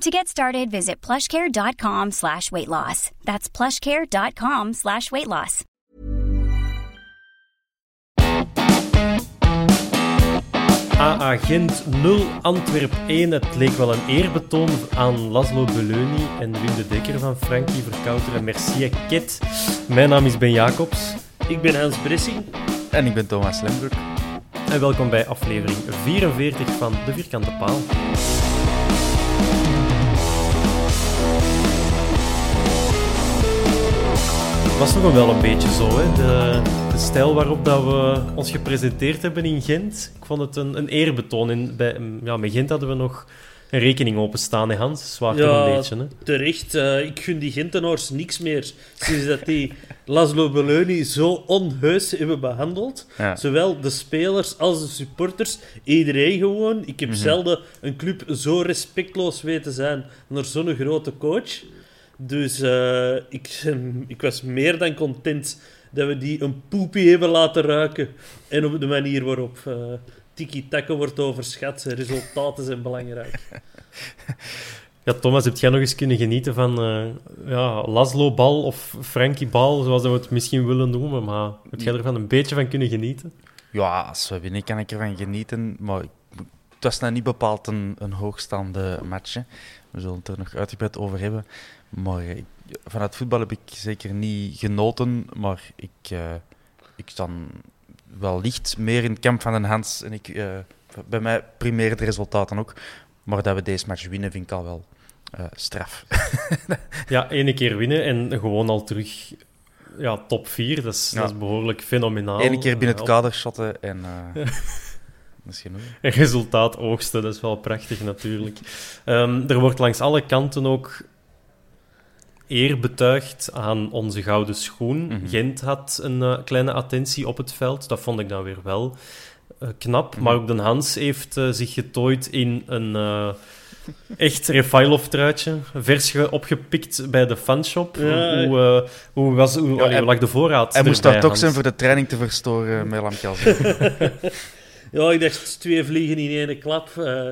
To get started, visit plushcare.com slash weight loss. That's plushcare.com slash weight loss. A-agent 0 Antwerp 1. Het leek wel een eerbetoon aan Laszlo Beleuni en Wim de Dekker van Frankie Verkouter en Mercia Ket. Mijn naam is Ben Jacobs. Ik ben Hans Bressing. En ik ben Thomas Lembroek. En welkom bij aflevering 44 van De Vierkante Paal. Was nog wel een beetje zo, hè? De, de stijl waarop dat we ons gepresenteerd hebben in Gent. Ik vond het een, een eerbetoon. In, bij, ja, met Gent hadden we nog een rekening openstaan, hè Hans? Zwaar toch een beetje, hè? terecht. Eh, ik gun die Gentenaars niks meer. Sinds dat die Laszlo Beleuni zo onheus hebben behandeld. Ja. Zowel de spelers als de supporters. Iedereen gewoon. Ik heb zelden een club zo respectloos weten zijn naar zo'n grote coach. Dus eh, ik, ik was meer dan content dat we die een poepie hebben laten ruiken. En op de manier waarop eh tiki-taka wordt overschat. Resultaten zijn belangrijk. Ja, Thomas, heb jij nog eens kunnen genieten van eh ja, Laszlo Bal of Frankie Bal, zoals we het misschien willen noemen, maar heb jij ervan een beetje van kunnen genieten? Ja, als we winnen kan ik ervan genieten, maar het was nou niet bepaald een, een hoogstaande match. hè. We zullen het er nog uitgebreid over hebben. Maar eh, ik- vanuit voetbal heb ik zeker niet genoten, maar ik, eh, ik sta wel licht meer in het kamp van de Hans. En ik, eh, bij mij primeren de resultaten ook. Maar dat we deze match winnen, vind ik al wel straf. Ja, ene keer winnen en gewoon al terug ja, top 4, dat is, Ja. dat is behoorlijk fenomenaal. Eén keer binnen het kader shotten en resultaat oogsten, dat is wel prachtig natuurlijk. Ehm, er wordt langs alle kanten ook eer betuigd aan onze gouden schoen. Mhm. Gent had een eh, kleine attentie op het veld, dat vond ik dan weer wel eh, knap. Mhm. Maar ook de Hans heeft eh, zich getooid in een echt Refailov-truitje, vers ge- opgepikt bij de fanshop. Ja. Hoe, hoe, was, hoe, Ja, hij- lag de voorraad Hij moest daar toch zijn voor de training te verstoren met Lamkelsen. Ja, ik dacht twee vliegen in één klap. Eh,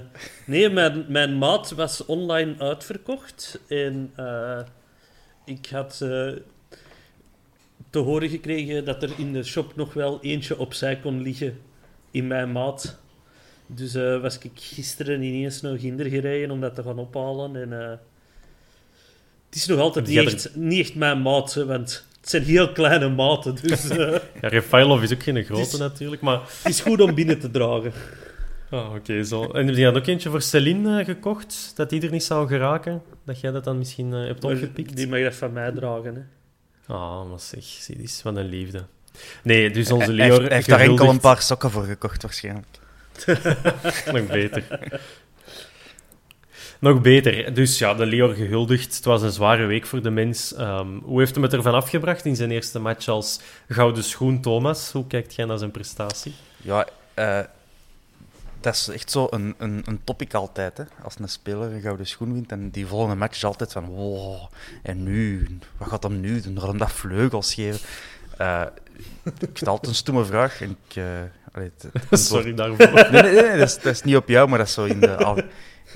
nee, mijn, mijn maat was online uitverkocht. En eh, ik had eh, te horen gekregen dat er in de shop nog wel eentje opzij kon liggen in mijn maat. Dus eh, was ik gisteren ineens naar Ginder gereden om dat te gaan ophalen. En, eh, het is nog altijd niet echt, niet echt mijn maat, hè, want het zijn heel kleine maten. Dus Ja, Refailov is ook geen grote is- natuurlijk, maar... het is goed om binnen te dragen. Ah, oké, zo. En heb je dan ook eentje voor Celine eh, gekocht, dat die er niet zou geraken? Dat jij dat dan misschien eh, hebt opgepikt? Die mag dat van mij dragen. Hè. Ah, maar zeg, zie eens, wat een liefde. Nee, dus onze Hij heeft, hij heeft daar enkel een paar sokken voor gekocht, waarschijnlijk. Nog beter. Nog beter. Dus ja, de Leor gehuldigd. Het was een zware week voor de mens. Ehm, hoe heeft hem het ervan afgebracht in zijn eerste match als gouden schoen, Thomas? Hoe kijkt jij naar zijn prestatie? Ja, eh, dat is echt zo een, een, een topic altijd. Hè. Als een speler een gouden schoen wint en die volgende match is altijd van wow, en nu? Wat gaat hem nu doen? Waarom dat vleugels geven? Uh, ik stel altijd een stomme vraag. En ik, uh, allee, het, het Sorry daarvoor. Nee, nee, nee, dat, is, dat is niet op jou, maar dat is zo in de,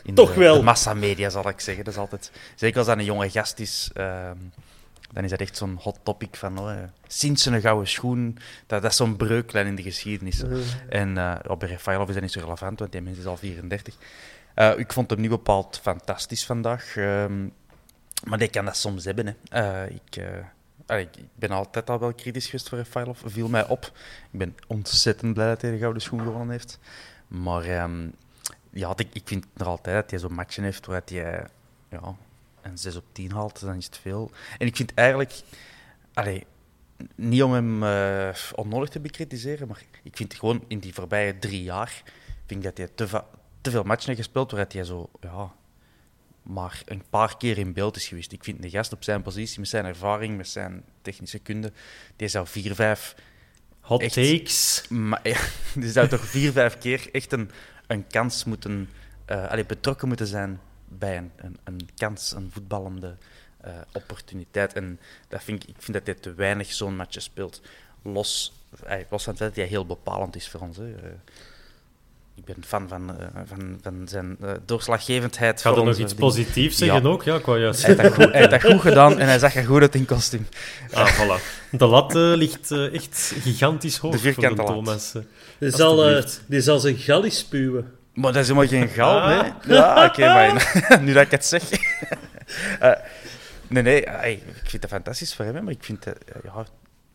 in Toch de, wel. de massamedia, zal ik zeggen. Dat is altijd, zeker als dat een jonge gast is, ehm, dan is dat echt zo'n hot topic van oh, ja, sinds een gouden schoen. Dat, dat is zo'n breuklijn in de geschiedenis. En uh, op Refailov is dat niet zo relevant, want die mens is al 34. Uh, ik vond hem niet bepaald fantastisch vandaag. Um, maar die kan dat soms hebben. Hè. Uh, ik, ben altijd al wel kritisch geweest voor Refailov. Viel mij op. Ik ben ontzettend blij dat hij de gouden schoen gewonnen heeft. Maar um, ja, ik, ik vind nog altijd dat hij zo'n matchen heeft waar hij ja, een 6 op 10 haalt, dan is het veel. En ik vind eigenlijk, allee, niet om hem uh, onnodig te bekritiseren, maar ik vind gewoon in die voorbije drie jaar, vind ik dat hij te, te veel matchen heeft gespeeld waar hij zo, ja, maar een paar keer in beeld is geweest. Ik vind de gast op zijn positie, met zijn ervaring, met zijn technische kunde, die zou vier, vijf... Hot echt, takes. Maar, die zou toch vier, vijf keer echt een, een kans moeten... Uh, allee, betrokken moeten zijn bij een, een, een kans, een voetballende uh, opportuniteit. En dat vind ik, ik vind dat hij te weinig zo'n match speelt. Los, eh, los van het feit dat hij heel bepalend is voor ons. Hè. Uh, ik ben fan van, uh, van, van zijn uh, doorslaggevendheid. Ga er nog iets positiefs zeggen ja. ook? Ja, ik wou juist. Hij heeft, dat goed, hij heeft dat goed gedaan en hij zag er goed uit in kostuum. Ah, voilà. De lat uh, ligt echt gigantisch hoog de voor de. Thomas. Die zal, die zal zijn gallie spuwen. Maar dat is helemaal geen gal, ah. nee. Ja, oké, okay, maar nu dat ik het zeg. uh, nee, nee, ik vind het fantastisch voor hem, maar ik vind het, ja,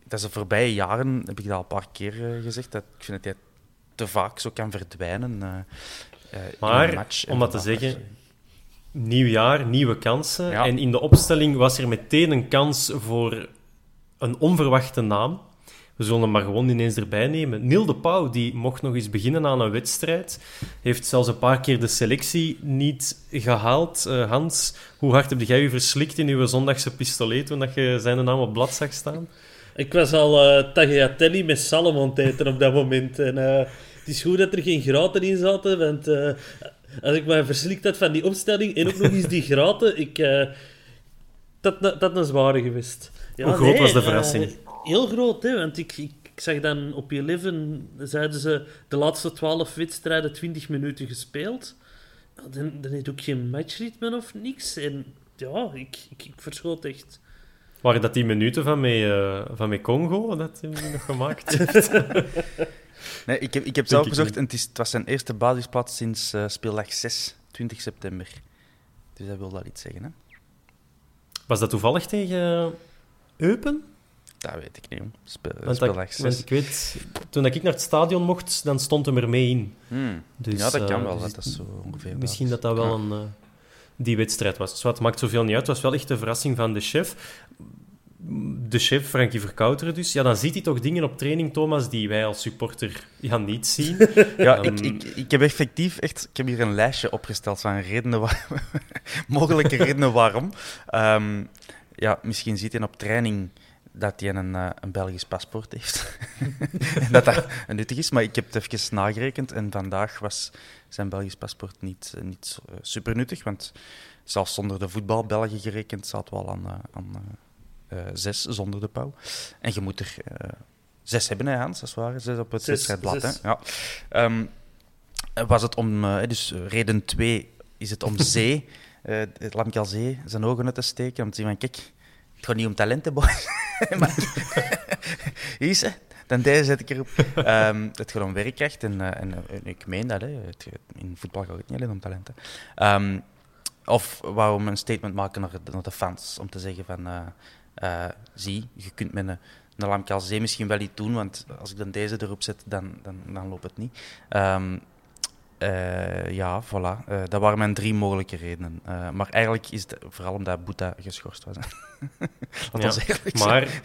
dat is de voorbije jaren, heb ik dat al een paar keer uh, gezegd, dat ik vind dat hij te vaak zo kan verdwijnen uh, maar, in een match. om dat te zeggen, nieuw jaar, nieuwe kansen. Ja. En in de opstelling was er meteen een kans voor een onverwachte naam. We zullen hem maar gewoon ineens erbij nemen. Neil de Pauw die mocht nog eens beginnen aan een wedstrijd. Heeft zelfs een paar keer de selectie niet gehaald. Uh, Hans, hoe hard heb jij je verslikt in uw zondagse pistolet toen dat je zijn naam op blad zag staan? Ik was al uh, tagliatelle met salm aan het eten op dat moment. En, uh, het is goed dat er geen graten in zaten, want uh, als ik me verslikt had van die opstelling en ook nog eens die graten, ik, dat, dat, dat een zware geweest. Ja, hoe groot nee, was de verrassing? Heel groot, hè, want ik, ik, ik zag dan op 11, zeiden ze, de laatste 12 wedstrijden 20 minuten gespeeld. Dan, dan heeft ook geen matchritme of niks. En ja, ik, ik, ik verschoot echt. Waren dat die minuten van met, uh, van met Congo dat hij nog gemaakt heeft? nee, ik heb, ik heb zelf gezocht en het, is, het was zijn eerste basisplaats sinds uh, speeldag 6, 20 september. Dus dat wil dat iets zeggen. Hè? Was dat toevallig tegen Eupen? Dat weet ik niet. Speel, want, dat, want ik weet, toen ik naar het stadion mocht, dan stond hem er mee in. Hmm. Dus, ja, dat kan uh, wel. dus dat is zo ongeveer misschien dat dat wel ja. een, uh, die wedstrijd was. Dus het maakt zoveel niet uit. Het was wel echt de verrassing van de chef. De chef, Frankie Verkouteren dus. Ja, dan ziet hij toch dingen op training, Thomas, die wij als supporter ja, niet zien. ja, um, ik, ik, ik heb effectief echt... Ik heb hier een lijstje opgesteld van redenen waar, mogelijke redenen waarom. Um, ja, misschien ziet hij op training dat hij een, uh, een Belgisch paspoort heeft. dat dat nuttig is, maar ik heb het even nagerekend en vandaag was zijn Belgisch paspoort niet, uh, niet uh, super nuttig, want zelfs zonder de voetbal België gerekend zaten we al aan, aan zes zonder de pauw. En je moet er zes hebben, hè, Hans, als het ware, zes op het wedstrijdblad. Ja. Um, was het om, dus reden twee is het om zee, het Lamkel Zee, zijn ogen uit te steken, om te zien van, kijk, het gaat niet om talenten, boys. is. Dan deze zet ik erop. Het gaat om werkkracht en, uh, en, en, ik meen dat. Hè. Het, in voetbal gaat het niet alleen om talenten. Um, of wou een statement maken naar, de fans om te zeggen van... Uh, zie, je kunt met een, een Lamkelzee misschien wel iets doen, want als ik dan deze erop zet, dan, dan, dan loopt het niet. Um, uh, ja, voilà. Uh, dat waren mijn drie mogelijke redenen. Uh, maar eigenlijk is het vooral omdat Boeta geschorst was. ja, was maar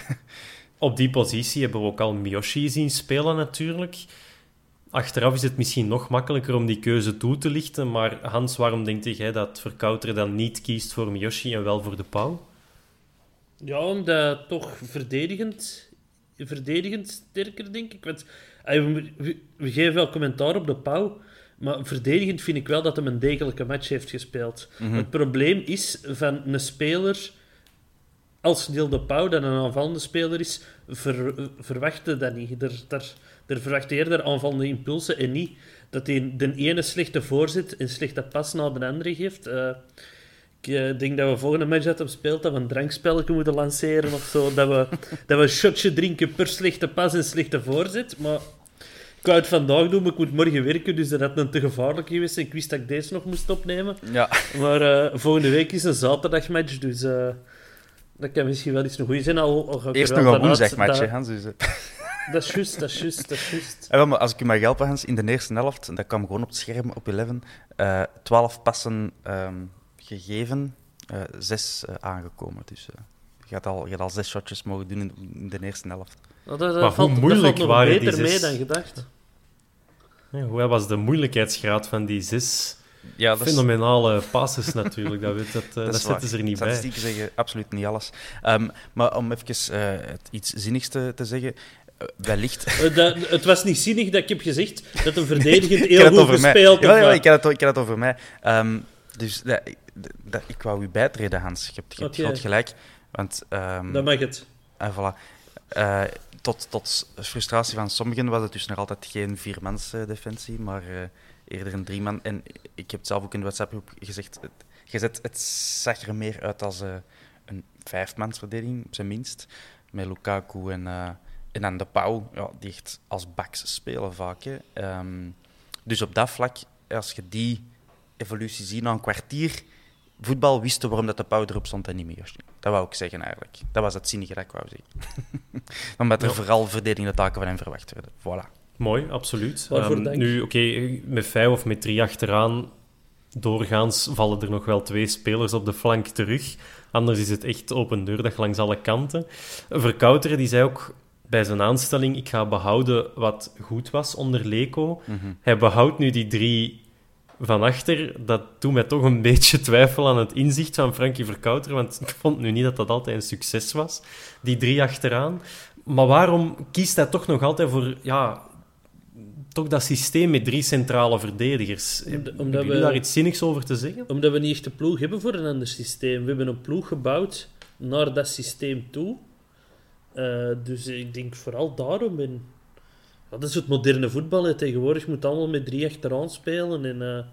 op die positie hebben we ook al Miyoshi zien spelen natuurlijk. Achteraf is het misschien nog makkelijker om die keuze toe te lichten. Maar Hans, waarom denk jij dat Verkouter dan niet kiest voor Miyoshi en wel voor de Pauw? Ja, omdat toch verdedigend, verdedigend sterker, denk ik. Want, we, we, we geven wel commentaar op de Pauw. Maar verdedigend vind ik wel dat hij een degelijke match heeft gespeeld. Mhm. Het probleem is van een speler als Neil de Pauw, dat een aanvallende speler is, ver, verwachten dat niet. Er, daar, er verwacht eerder aanvallende impulsen en niet dat hij de ene slechte voorzet en slechte pas naar de andere geeft. Eh, ik eh, denk dat we volgende match dat hem speelt, dat we een drankspelletje moeten lanceren of zo. Dat we, dat we een shotje drinken per slechte pas en slechte voorzet. Maar ik wou het vandaag doen, maar ik moet morgen werken, dus dat had een te gevaarlijk geweest. En ik wist dat ik deze nog moest opnemen. Ja. Maar eh, volgende week is een zaterdagmatch, dus eh, dat kan misschien wel eens een goede zijn. Al, al ga ik er Eerst nog een woensdagmatch, dat- Hans. Dus, eh. Dat is juist, dat is juist, dat is juist. Maar als ik u mag helpen, Hans, in de eerste helft, dat kwam gewoon op het scherm op 11, eh 12 passen ehm, gegeven, eh 6 aangekomen. Dus eh, je, gaat al, je gaat al zes shotjes mogen doen in, in de eerste helft. Nou, dat, dat Maar hoe valt, dat moeilijk valt nog waren die beter mee zes? dan gedacht. Hoe was de moeilijkheidsgraad van die zes Ja, fenomenale passes natuurlijk? Dat, weet, dat, eh, dat, is zetten waar. ze er niet bij. Statistieken zeggen absoluut niet alles. Ehm, maar om even eh, het iets zinnigs te, te zeggen, eh, wellicht... Dat, het was niet zinnig dat ik heb gezegd dat een verdedigend heel het goed gespeeld Ja, ja, of ik had het, ik had het over mij. Ehm, dus dat, dat, ik wou u bijtreden, Hans. Je hebt, je hebt Oké. groot gelijk. Want, ehm, Dan mag het. En voilà. Tot, tot frustratie van sommigen was het dus nog altijd geen viermans eh, defensie, maar eh, eerder een drieman. En ik heb het zelf ook in de WhatsApp-groep gezegd, het, gezet, het zag er meer uit als eh, een vijfmansverdediging, op zijn minst. Met Lukaku en, eh, en de Pauw, ja, die echt als backs spelen vaak. Ehm, dus op dat vlak, als je die evolutie ziet na een kwartier voetbal, wisten waarom dat de Pauw erop stond en niet meer. Dat wou ik zeggen eigenlijk. Dat was het zinnige dat ik wou zeggen. Omdat er Ja. vooral verdedigende taken van hem verwacht werden. Voilà. Mooi, absoluut. Waarvoor Ehm, nu, oké, met vijf of met drie achteraan, doorgaans vallen er nog wel twee spelers op de flank terug. Anders is het echt open deurdag langs alle kanten. Verkouteren die zei ook bij zijn aanstelling, ik ga behouden wat goed was onder Leco. Hij behoudt nu die drie van achter. Dat doet mij toch een beetje twijfelen aan het inzicht van Frankie Verkouteren, want ik vond nu niet dat dat altijd een succes was, die drie achteraan. Maar waarom kiest hij toch nog altijd voor ja, toch dat systeem met drie centrale verdedigers? Hebben jullie we- daar iets zinnigs over te zeggen? Omdat we niet echt een ploeg hebben voor een ander systeem. We hebben een ploeg gebouwd naar dat systeem toe. Eh, dus ik denk vooral daarom. En, dat is het moderne voetbal. hè. Tegenwoordig moet allemaal met drie achteraan spelen. En, eh,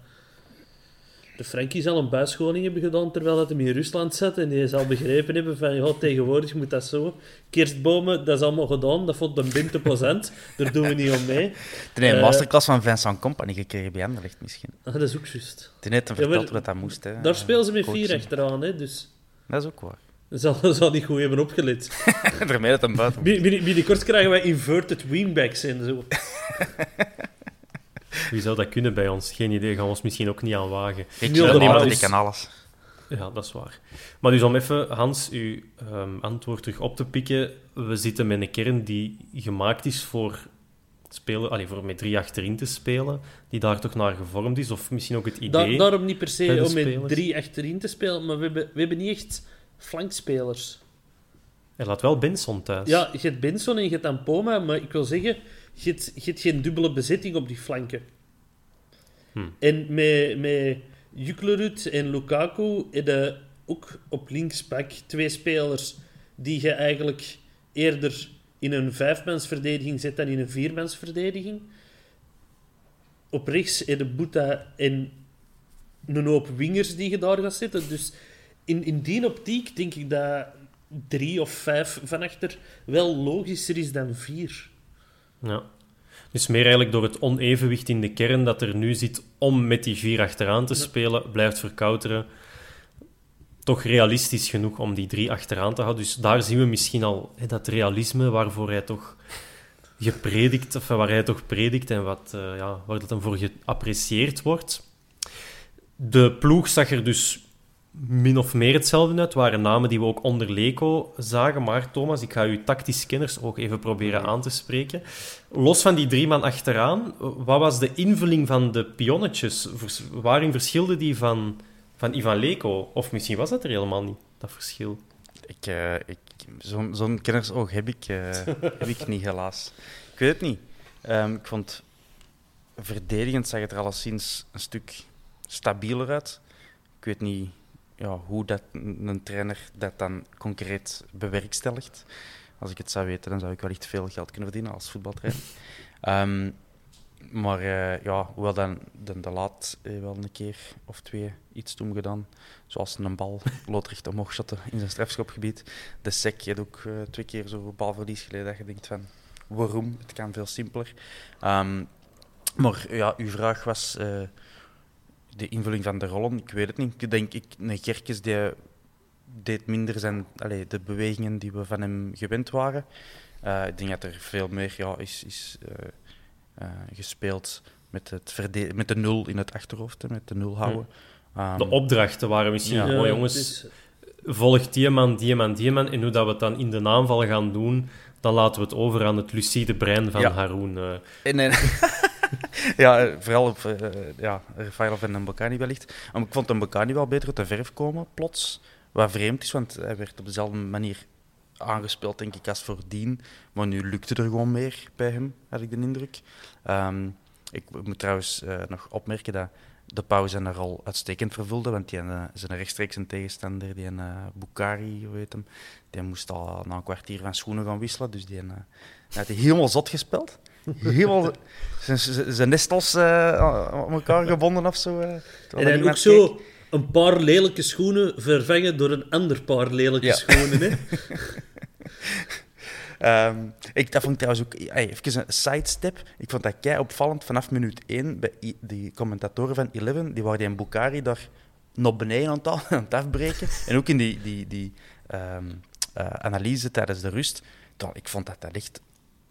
de Frankie zal een buisscholing hebben gedaan terwijl dat hem in Rusland zat. En die zal begrepen hebben van ja, tegenwoordig moet dat zo. Kerstbomen, dat is allemaal gedaan. Dat vond de Bim te plezant. Daar doen we niet om mee. Toen Eh, een masterclass van Vincent Company gekregen bij Anderlecht misschien. Ah, dat is ook juist. Toen heeft hij Ja, verteld hoe dat, dat moest. Hè. Daar spelen ze met vier achteraan. Hè, dus Dat is ook waar. Dat zal, zal niet goed hebben opgelet. Daarmee dat hem buiten Bin- bin- Binnenkort krijgen wij inverted wingbacks en zo. Wie zou dat kunnen bij ons? Geen idee, gaan we ons misschien ook niet aan wagen. Weet Niel je, de de Maas. die kan alles. Ja, dat is waar. Maar dus om even, Hans, uw ehm, antwoord terug op te pikken. We zitten met een kern die gemaakt is voor, spelen, allee, voor met drie achterin te spelen, die daar toch naar gevormd is. Of misschien ook het Da- idee. daarom niet per se om met drie achterin te spelen, maar we hebben, we hebben niet echt flankspelers. Hij laat wel Benson thuis. Ja, je hebt Benson en je hebt Ampoma, maar ik wil zeggen, je hebt, je hebt geen dubbele bezetting op die flanken. Hmm. En met, met Juklerud en Lukaku heb je ook op linksback twee spelers die je eigenlijk eerder in een vijfmansverdediging zet dan in een viermansverdediging. Op rechts heb je Boeta en een hoop wingers die je daar gaat zetten. Dus in, in die optiek denk ik dat drie of vijf van achter wel logischer is dan vier. Ja. Dus meer eigenlijk door het onevenwicht in de kern dat er nu zit om met die vier achteraan te spelen, blijft verkouteren. Toch realistisch genoeg om die drie achteraan te houden. Dus daar zien we misschien al hè, dat realisme waarvoor hij toch gepredikt, of waar hij toch predikt en wat, eh, ja, waar dat dan voor geapprecieerd wordt. De ploeg zag er dus min of meer hetzelfde uit. Het waren namen die we ook onder Leco zagen. Maar Thomas, ik ga uw tactisch kenners ook even proberen aan te spreken. Los van die drie man achteraan, wat was de invulling van de pionnetjes? Waarin verschilde die van, van Ivan Leco? Of misschien was dat er helemaal niet, dat verschil. Ik, eh, ik, Zo'n zo'n kennersoog heb ik, eh, heb ik niet, helaas. Ik weet het niet. Ehm, ik vond verdedigend zag het er alleszins een stuk stabieler uit. Ik weet niet ja, hoe dat een trainer dat dan concreet bewerkstelligt. Als ik het zou weten, dan zou ik wel echt veel geld kunnen verdienen als voetbaltrainer. Ehm, maar uh, ja, hoewel dan, dan de laat eh, wel een keer of twee iets toen gedaan. Zoals een bal loodrecht omhoog shotten in zijn strafschopgebied. De sec heeft ook uh, twee keer zo balverlies geleden dat je denkt van waarom? Het kan veel simpeler. Um, maar ja, uw vraag was uh, de invulling van de rollen. Ik weet het niet. Ik denk, ik, een Gerkes die deed minder zijn allez, de bewegingen die we van hem gewend waren. Uh, ik denk dat er veel meer ja, is, is uh, gespeeld met, het met de nul in het achterhoofd, met de nul houden. Um, de opdrachten waren misschien, ja, oh jongens, is... volg die man, die man, die man. En hoe dat we het dan in de aanval gaan doen, dan laten we het over aan het lucide brein van ja. Haroon. En, en ja, vooral op uh, ja, Rafael van Mbokani wellicht. Maar ik vond Mbokani wel beter uit de verf komen, plots. Wat vreemd is, want hij werd op dezelfde manier aangespeeld, denk ik, als voordien. Maar nu lukte er gewoon meer bij hem, had ik de indruk. Um, ik moet trouwens nog opmerken dat de pauze zijn er al uitstekend vervulde, want die uh, zijn rechtstreeks een tegenstander, die een uh, Bukari, hem, die moest al na een kwartier van schoenen gaan wisselen, dus die, uh, had hij helemaal zot gespeeld. Helemaal zijn nestels uh, aan elkaar gebonden of zo. Uh, en dan ook zo een paar lelijke schoenen vervangen door een ander paar lelijke ja. schoenen. Hè? Um, ik, dat vond ik trouwens ook hey, even een sidestep. Ik vond dat kei opvallend vanaf minuut 1 bij die commentatoren van Eleven. Die waren die in Bukari daar nog beneden aan het, aan het afbreken. En ook in die, die, die um, uh, analyse tijdens de rust. Dan, ik vond dat dat echt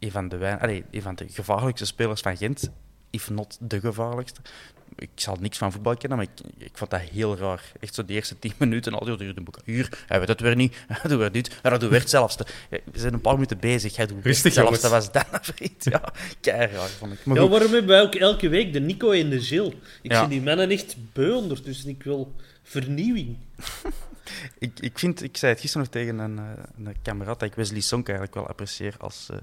een van de, wijn, allez, een van de gevaarlijkste spelers van Gent. If not de gevaarlijkste ik zal niks van voetbal kennen, maar ik, ik vond dat heel raar. Echt zo de eerste tien minuten al duurde de boek. Hier, hij weet het weer niet. Hij doet weer dit. Dat doet weer hetzelfde. we zijn een paar minuten bezig. Hij doet Rustig, hetzelfde. was dat, vriend. Ja, keihard vond ik. Maar ja, waarom hebben wij ook elke week de Nico en de Gilles? Ik ja. zie die mannen echt beu ondertussen. Ik wil vernieuwing. ik, ik, vind, ik zei het gisteren nog tegen een, een kameraad dat ik Wesley Sonk eigenlijk wel apprecieer als uh,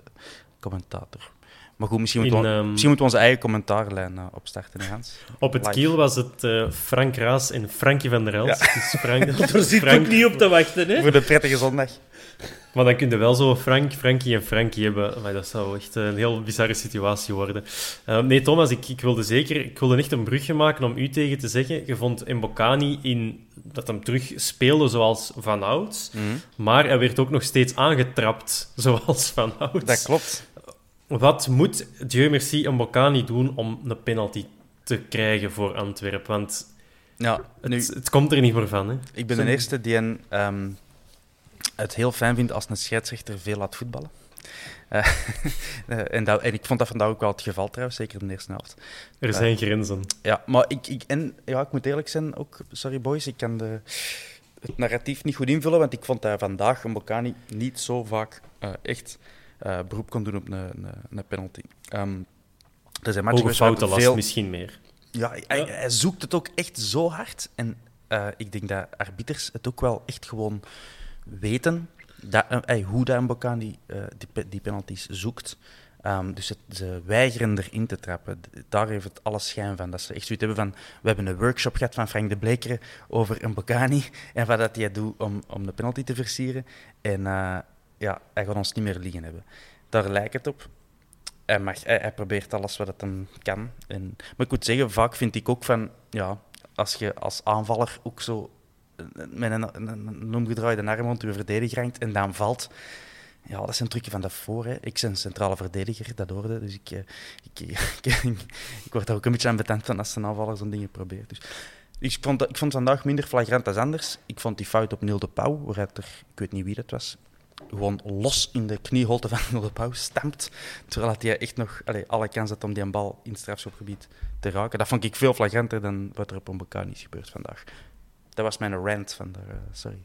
commentator. Maar goed, misschien, moeten we, um, misschien moeten we onze eigen commentaarlijn uh, opstarten, Hans. Op het kiel was het uh, Frank Raas en Frankie van der Elst. Ja. Dus Frank, Daar zit Frank, ook niet op te wachten, hè? Voor de prettige zondag. Maar dan kun je wel zo Frank, Frankie en Frankie hebben. Maar dat zou echt een heel bizarre situatie worden. Uh, nee, Thomas, ik, ik, wilde zeker... Ik wilde echt een brugje maken om u tegen te zeggen. Je vond Mbokani in... Dat hem terug speelde zoals Van Ouds. Mm -hmm. Maar hij werd ook nog steeds aangetrapt zoals Van Ouds. Dat klopt. Wat moet Dieu merci en Bocani doen om een penalty te krijgen voor Antwerpen? Want ja, nu, het, het, komt er niet meer van. Hè? Ik ben de eerste die een, um, het heel fijn vindt als een scheidsrechter veel laat voetballen. Uh, en, dat, en, ik vond dat vandaag ook wel het geval trouwens, zeker in de eerste helft. Er zijn uh, grenzen. Ja, maar ik, ik, en, ja, ik moet eerlijk zijn, ook, sorry boys, ik kan de, het narratief niet goed invullen, want ik vond dat vandaag een Bocani niet zo vaak uh, echt uh, beroep kon doen op een, een, een penalty. Um, er zijn matchen veel... misschien meer. Ja, hij, hij, zoekt het ook echt zo hard. En uh, ik denk dat arbiters het ook wel echt gewoon weten dat, uh, hoe dat Mbokani die, die, die penalties zoekt. Um, dus het, ze weigeren erin te trappen. Daar heeft het alle schijn van. Dat ze echt zoiets hebben van... We hebben een workshop gehad van Frank de Blekeren over een Bocani en wat dat hij doet om, om de penalty te versieren. En ja, hij gaat ons niet meer liggen hebben. Daar lijkt het op. Hij, hij, probeert alles wat het hem kan. En, maar ik moet zeggen, vaak vind ik ook van... Ja, als je als aanvaller ook zo met een, een, een omgedraaide arm rond je verdediger hangt en dan valt... Ja, dat is een trucje van daarvoor. Ik ben centrale verdediger, dat hoorde. Dus ik, ik, ik, ik, word daar ook een beetje aan betend als een aanvaller zo'n dingen probeert. Dus ik vond, ik vond vandaag minder flagrant als anders. Ik vond die fout op Neil de Pauw, er, ik weet niet wie dat was, gewoon los in de knieholte van de Pauw stampt. Terwijl hij echt nog allez, alle kans had om die bal in het strafschopgebied te raken. Dat vond ik veel flagranter dan wat er op een is gebeurd vandaag. Dat was mijn rant van de, uh, sorry.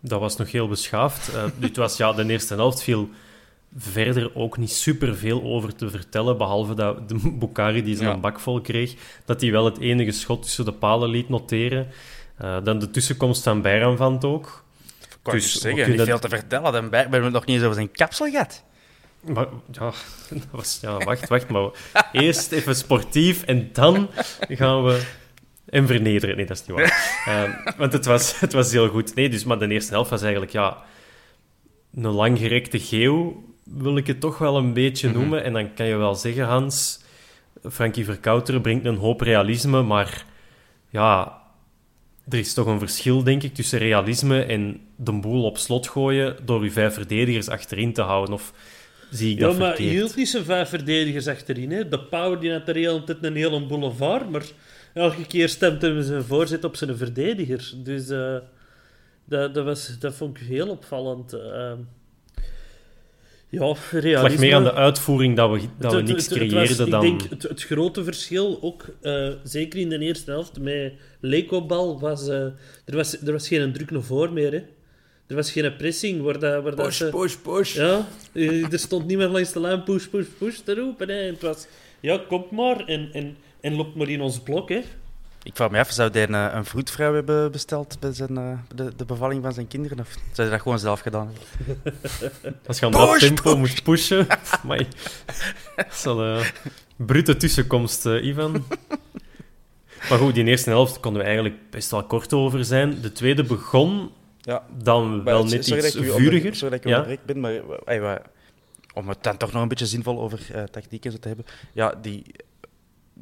Dat was nog heel beschaafd. Uh, het was ja, de eerste helft viel verder ook niet super veel over te vertellen, behalve dat de Bukari die zijn ja. bak vol kreeg, dat hij wel het enige schot tussen de palen liet noteren. Uh, dan de tussenkomst van Bayram van ook. Kan dus, zeggen, niet veel te vertellen. Dan we hebben nog niet eens over zijn kapsel gehad. Maar ja, dat was, ja, wacht, wacht. Maar eerst even sportief en dan gaan we en vernederen. Nee, dat is niet waar. Ehm, want het was, het was heel goed. Nee, dus, maar de eerste helft was eigenlijk ja, een langgerekte geel, wil ik het toch wel een beetje Mhm. noemen. En dan kan je wel zeggen, Hans, Frankie Verkouteren brengt een hoop realisme, maar ja, er is toch een verschil, denk ik, tussen realisme en de boel op slot gooien door uw vijf verdedigers achterin te houden. Of zie ik Ja, dat maar je verkeerd? hield niet zijn vijf verdedigers achterin. Hè. De Pauw die had hele tijd een hele boulevard, maar elke keer stemt hij zijn voorzet op zijn verdediger. Dus eh, dat, dat, was, dat vond ik heel opvallend. eh. Ja, Het lag realisme... meer aan de uitvoering dat we, dat we Het- niks het- het creëerden dan... Ik denk het, het grote verschil, ook eh, zeker in de eerste helft, met Lekobal, was, eh, er was er was geen druk naar voor meer. Hè. Er was geen pressing. Waar dat, waar dat Push, ze- push, push. Ja, eh, er stond niemand langs de lijn push, push, push te roepen. Hè. Het was, ja, kom maar en, en, en loop maar in ons blok. Hè. Ik vraag me af, zou hij een, een vroedvrouw hebben besteld bij zijn, eh, de, de bevalling van zijn kinderen? Of zou hij dat gewoon zelf gedaan hebben? Als je aan dat Push, tempo moet pushen... Maar dat is wel een brute tussenkomst, eh, Ivan. Maar goed, die eerste helft konden we eigenlijk best wel kort over zijn. De tweede begon Ja. dan wel net sorry iets dat ik u vuriger. onder- Sorry dat ik Ja? onderbreek ben, maar eh, eh, om het dan toch nog een beetje zinvol over eh tactiek en zo te hebben. Ja, die,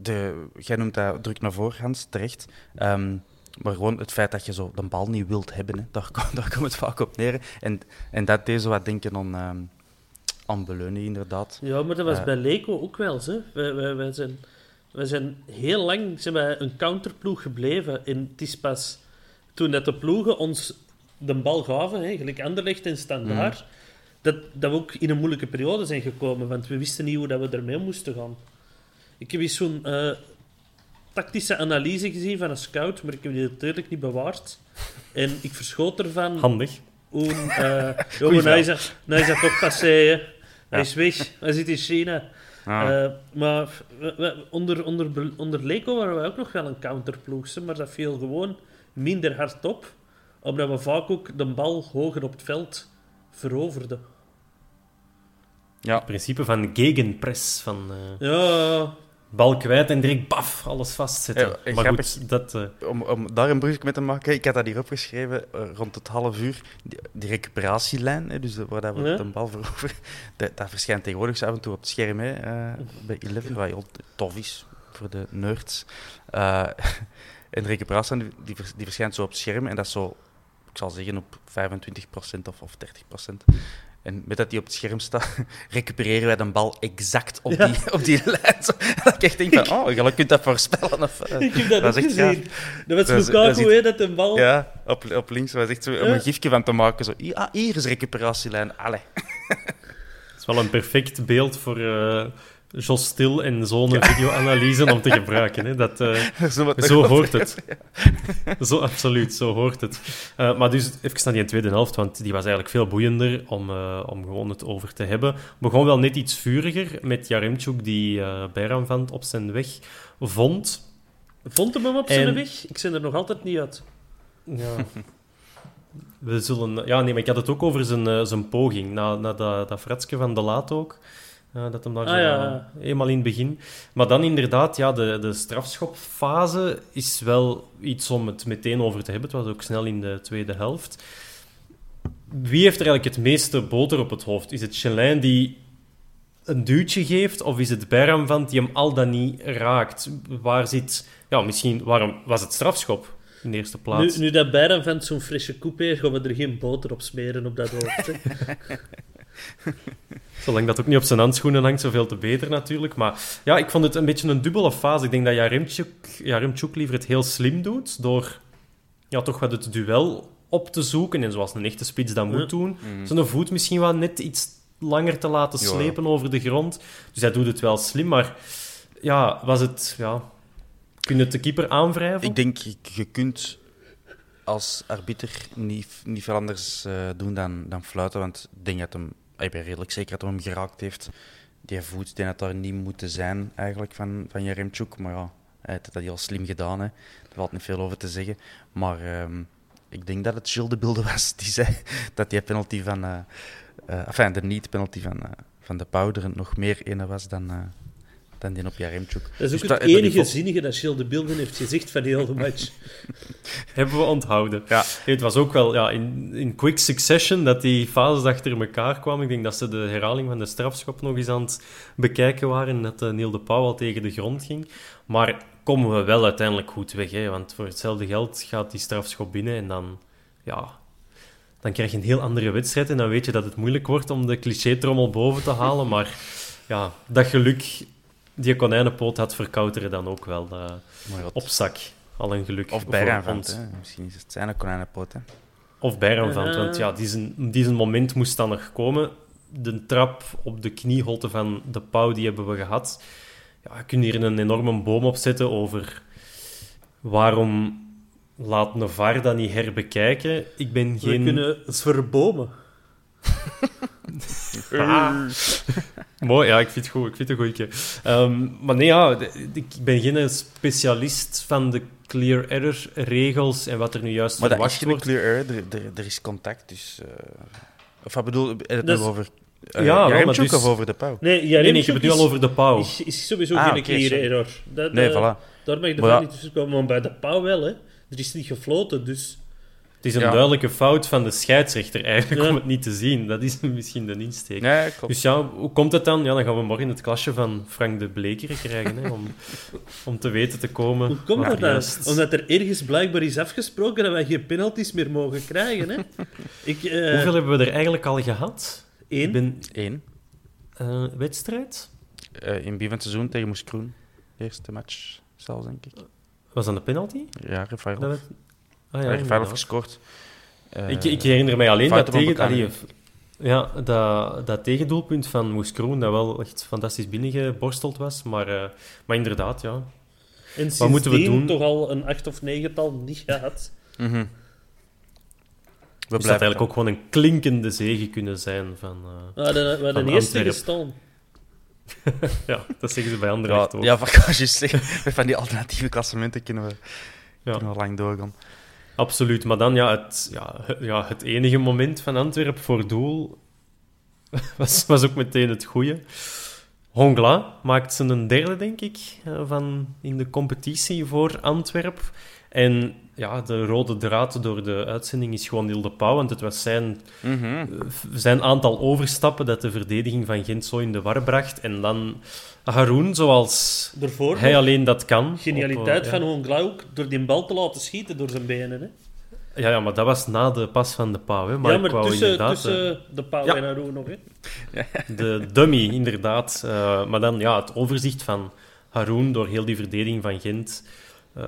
de, jij noemt dat druk naar voren, Hans, terecht. Ehm, maar gewoon het feit dat je zo de bal niet wilt hebben, hè, daar, komt- daar komt het vaak op neer. En, en dat deed zo wat denken aan, ehm aan Beleunie, inderdaad. Ja, maar dat was Eh. bij Leco ook wel. Hè. Wij, wij, wij, zijn, wij zijn heel lang zijn wij een counterploeg gebleven. En het is pas toen dat de ploegen ons de bal gaven, hè, gelijk Anderlecht en Standaard, dat, dat we ook in een moeilijke periode zijn gekomen. Want we wisten niet hoe dat we ermee moesten gaan. Ik heb eens zo'n eh, tactische analyse gezien van een scout, maar ik heb die natuurlijk niet bewaard. En ik verschoot ervan Handig. hoe... eh jongen, hij is, dat- hij is dat toch passé, hè. Hij Ja. is weg. Hij zit in China. Ah. Eh, maar we- we- onder, onder, onder Leco waren we ook nog wel een counterploeg, maar dat viel gewoon minder hard op, omdat we vaak ook de bal hoger op het veld veroverden. ja. Het principe van gegenpress. Van eh, Ja, bal kwijt en direct baf, alles vastzetten. Ja, maar grappig. goed, dat... eh, Om, om daar een brugje mee te maken, ik had dat hier opgeschreven, eh, rond het half uur, die, die recuperatielijn, hè, dus de- waar dat we Ja. de bal veroveren, dat, dat verschijnt tegenwoordig zo af en toe op het scherm hè, eh, bij Eleven, wat heel tof is voor de nerds. Eh, en de recuperatie die, die verschijnt zo op het scherm en dat is zo, ik zal zeggen, op 25% of, of 30%. En met dat die op het scherm staat, recupereren wij de bal exact op, Ja. die, op die lijn. Zo, dat ik echt denk van, oh, je kunt dat voorspellen. Of, eh, ik heb dat, Dat ook gezien. Dat was Lukaku, hè, dat de bal... ja, op, op links was echt zo om Ja. een gifje van te maken. Zo, "Hier- ah, hier is recuperatielijn. Allee. Het is wel een perfect beeld voor eh Jos Stil en zo'n videoanalyse om te gebruiken. Hè. Dat, eh, zo hoort het. Zo, absoluut, zo hoort het. Eh, maar dus even naar die tweede helft, want die was eigenlijk veel boeiender om, eh, om gewoon het over te hebben. Begon wel net iets vuriger met Jaremchuk, die Bijranvand op zijn weg vond. Vond hem hem op zijn En- weg? Ik ben er nog altijd niet uit. Ja. We zullen... Ja, nee, maar ik had het ook over zijn, zijn poging. Na, na dat, dat fratske van De Laat ook. Eh, dat hem daar Ah, zo, ja. eh, eenmaal in het begin. Maar dan inderdaad, ja, de, de strafschopfase is wel iets om het meteen over te hebben. Het was ook snel in de tweede helft. Wie heeft er eigenlijk het meeste boter op het hoofd? Is het Chelin die een duwtje geeft, of is het Berram die hem al dan niet raakt? Waar zit... Ja, misschien waarom was het strafschop in de eerste plaats. Nu, nu dat vent zo'n frisse koep heeft, gaan we er geen boter op smeren op dat hoofd. Zolang dat ook niet op zijn handschoenen hangt, zoveel te beter natuurlijk. Maar ja, ik vond het een beetje een dubbele fase. Ik denk dat Jaremchuk, Jaremchuk liever het heel slim doet, door ja, toch wat het duel op te zoeken. En zoals een echte spits dat moet doen. Zijn voet misschien wel net iets langer te laten Ja. slepen over de grond. Dus hij doet het wel slim, maar ja, was het... Ja, kun je het de keeper aanwrijven? Ik denk, je- je kunt als arbiter niet, niet veel anders eh, doen dan, dan fluiten. Want ik denk dat hem, ik ben redelijk zeker dat hij hem geraakt heeft. Die voet, die had daar niet moeten zijn eigenlijk van, van Jaremchuk. Maar ja, hij heeft dat heel slim gedaan. Hè. Daar valt niet veel over te zeggen. Maar ehm, ik denk dat het Gilles was die zei dat die penalty van... eh eh enfin, de niet-penalty van, eh, van de Pauw er nog meer ene was dan, uh, dan die op Jaremchuk. Dat is ook Dus het dat- dat enige die- zinnige dat Gilles de Beelden heeft gezegd van die hele match. Hebben we onthouden. Ja. Nee, het was ook wel ja, in, in quick succession dat die fases achter elkaar kwamen. Ik denk dat ze de herhaling van de strafschop nog eens aan het bekijken waren en dat eh, Neil de Pauw al tegen de grond ging. Maar komen we wel uiteindelijk goed weg, hè? want voor hetzelfde geld gaat die strafschop binnen en dan, ja, dan krijg je een heel andere wedstrijd en dan weet je dat het moeilijk wordt om de cliché-trommel boven te halen. Maar ja, dat geluk, die konijnenpoot had verkouteren dan ook wel eh, op zak. Al een geluk. Of Bijraanvand. Misschien is het zijn konijnenpoot. Hè. Of Bijraanvand, Ja. want ja, die zijn, die moment moest dan nog komen. De trap op de knieholte van de pauw, die hebben we gehad. Ja, je kunt hier een enorme boom opzetten over waarom laat Navar dat niet herbekijken. Ik ben We geen... kunnen verbomen. Ah. Mooi, ja, ik vind het goed. Ik vind het een goeie. Ehm, maar nee, ja, de- ik ben geen specialist van de clear error regels en wat er nu juist Maar verwacht wordt. clear error, er, er, er is contact, dus... eh, Of wat bedoel je? Het Dat is- over uh, Ja, Jaremchuk maar dus- of over de pauw? Nee, Nee, nee, heb het nu al is- over de pauw. Is, is sowieso Ah, geen oké, clear sorry. error. Dat, Nee, eh, voilà. Daar mag je Maar ervan ja. niet tussen komen, maar bij de pauw wel, hè. Er is niet gefloten, dus... Het is een Ja. duidelijke fout van de scheidsrechter eigenlijk Ja. om het niet te zien. Dat is misschien de insteek. Ja, klopt. Dus ja, hoe komt het dan? Ja, dan gaan we morgen het klasje van Frank de Bleker krijgen, hè, om, om te weten te komen. Hoe komt dat dan? Omdat er ergens blijkbaar is afgesproken dat wij geen penalties meer mogen krijgen, hè. Ik, eh, Hoeveel hebben we er eigenlijk al gehad? Ik ben Eén. eh, wedstrijd? Eh, in begin van het seizoen tegen Moes Kroen. Eerste match zelfs, denk ik. Was dat een penalty? Ja, we- Ah, ja, Ja, Refailov inderdaad. gescoord. Eh, ik, ik herinner mij alleen dat, tegen, allee, ja, dat, dat tegendoelpunt van Moes Kroen, dat wel echt fantastisch binnengeborsteld was. Maar, eh, maar inderdaad, ja. En Wat moeten we doen? toch al een acht of negental niet gehad. mhm. We Dus dat eigenlijk ook gewoon een klinkende zege kunnen zijn van... eh, We hadden, we hadden Van eerste gestaan. ja, dat zeggen ze bij andere Ja, ook. ja, van, ik van die alternatieve klassementen kunnen we, Ja. kunnen we lang doorgaan. Absoluut, maar dan ja het, ja, het, ja, het enige moment van Antwerpen voor doel was, was ook meteen het goede. Hongla maakt zijn een derde, denk ik, eh, van in de competitie voor Antwerp. En ja, de rode draad door de uitzending is gewoon Niel de Pauw, want het was zijn, Mhm. eh, zijn aantal overstappen dat de verdediging van Gent zo in de war bracht. En dan Haroun, zoals Daarvoor hij alleen dat kan. genialiteit op, eh, van ja. Ook, door die bal te laten schieten door zijn benen. Hè. Ja, ja, maar dat was na de pas van de Pauw. Hè. Maar ja, ik maar tussen, inderdaad... eh, tussen de pauw ja. en Haroon nog. Hè. De dummy, inderdaad. Eh, maar dan ja, het overzicht van Haroun door heel die verdediging van Gent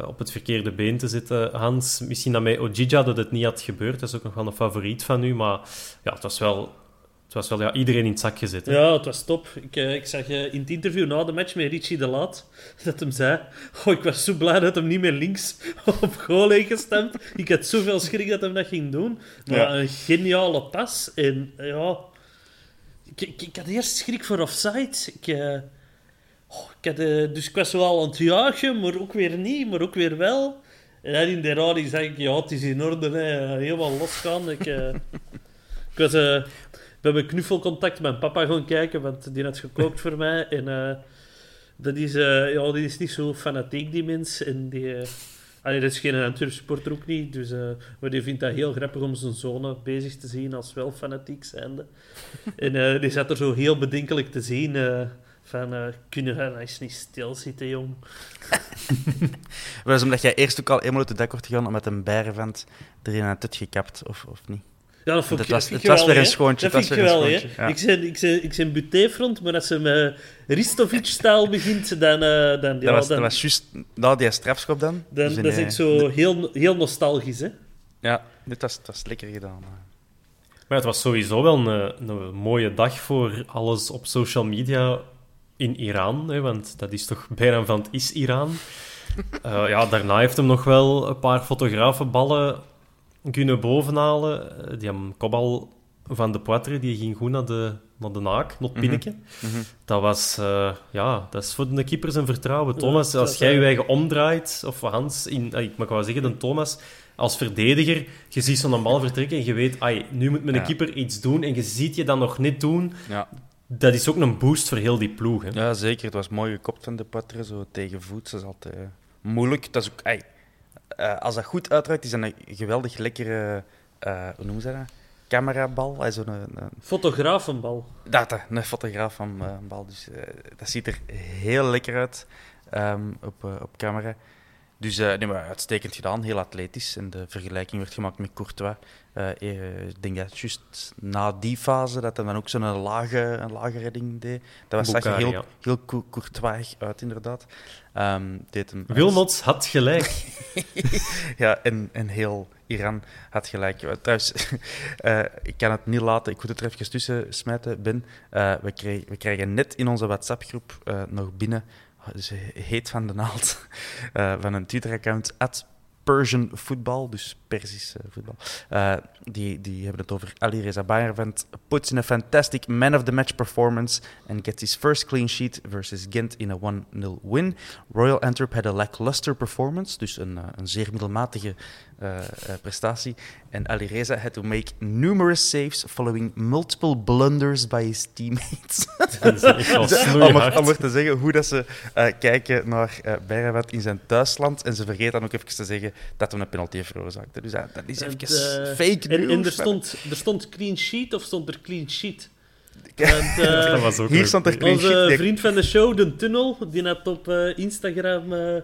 op het verkeerde been te zetten. Hans, misschien dat met Ojija dat het niet had gebeurd. Dat is ook nog wel een favoriet van u. Maar ja, het was wel, het was wel ja, iedereen in het zak gezet. Hè. Ja, het was top. Ik, eh, ik zag eh, in het interview na de match met Richie de Laat dat hem zei: oh, Ik was zo blij dat hem niet meer links op goal heeft gestemd. Ik had zoveel schrik dat hem dat ging doen. Maar Ja. een geniale pas. En ja, ik, ik, ik had eerst schrik voor offside. Ik, eh, oh, ik had, dus ik was wel aan het juichen, maar ook weer niet, maar ook weer wel. En dan in de herhaling zei ik: Ja, het is in orde, hè. helemaal losgaan. Ik, eh, ik was. We hebben knuffelcontact met mijn papa gaan kijken, want die had gekookt voor mij. En eh, dat is, eh, ja, die is niet zo fanatiek, die mens. En die, eh, allee, dat is geen Antwerp supporter ook niet. Dus, maar die vindt dat heel grappig om zijn zonen bezig te zien als wel fanatiek zijnde. en die zat er zo heel bedenkelijk te zien. van, eh, kunnen we nou eens niet stilzitten, jong? Is omdat jij eerst ook al eenmaal uit de dak wordt gegaan om met een bijrevent erin aan het tut gekapt, of, of niet? Ja, dat vond Het ik, was- dat vind het ik was weer een schoontje, Dat vind was ik weer een geweldig, hè. schoontje, ja. Ik ben, ik ben, ik ben butéfront, maar als ze met Ristovic-stijl begint, dan... eh, dan, ja, dat, was, dan, dat was juist na die strafschop dan. dan, Dus dat is nee, echt zo heel, heel nostalgisch, hè. Ja, dit was, het was lekker gedaan. hè. Maar het was sowieso wel een, een mooie dag voor alles op social media in Iran. Hè, want dat is toch bijna van het is Iran. Eh, ja, daarna heeft hem nog wel een paar fotografenballen kunnen bovenhalen. Eh, Die hebben kopbal van de Poitre, die ging goed naar de, naar de naak, naar het pinnetje. Dat was, eh, ja, dat is voor de keeper zijn vertrouwen. Thomas, als jij je eigen omdraait, of Hans, in, eh, ik mag wel zeggen, de Thomas, als verdediger, je ziet zo'n bal vertrekken en je weet, ai, nu moet mijn Ja. keeper iets doen en je ziet je dat nog niet doen, Ja. dat is ook een boost voor heel die ploeg. Hè? Ja, zeker. Het was mooi gekopt van de Poitre, zo tegen voet. Dat is altijd eh, moeilijk. Dat is ook, ey, eh, als dat goed uitdraait, is dat een geweldig lekkere, eh, hoe noemen ze dat? Camerabal. Uh, zo'n, een, Fotografenbal. Dat, een fotograaf van een bal. Dus dat ziet er heel lekker uit um, op, op camera. Dus uh, nee, maar uitstekend gedaan, heel atletisch. En de vergelijking werd gemaakt met Courtois. Uh, ik denk dat juist na die fase dat hij dan ook zo'n lage, een lage redding deed. Dat was Bukari, heel, ja. heel Courtois uit, inderdaad. Um, deed hem Wilmots had gelijk. ja, en, en heel Iran had gelijk. Trouwens, uh, ik kan het niet laten, ik moet het er even tussen smijten, Ben. we, krijgen, we krijgen net in onze WhatsApp-groep nog binnen dus heet van de naald, uh, van een Twitter-account, at Persian Football, dus Persisch voetbal. Uh, die, die hebben het over Ali Reza Bayervent. Puts in a fantastic man of the match performance and gets his first clean sheet versus Gent in a 1-0 win. Royal Antwerp had a lackluster performance, dus een, een zeer middelmatige uh, prestatie. En Ali Reza had to make numerous saves following multiple blunders by his teammates. om, maar, om maar te zeggen hoe dat ze uh, kijken naar uh, in zijn thuisland. En ze vergeten dan ook even te zeggen dat hij een penalty heeft veroorzaakt. Dus dat is even fake en, news. En er stond, er stond clean sheet of stond er clean sheet? Want, dat was ook hier stond er clean Onze vriend van de show, De Tunnel, die had op Instagram een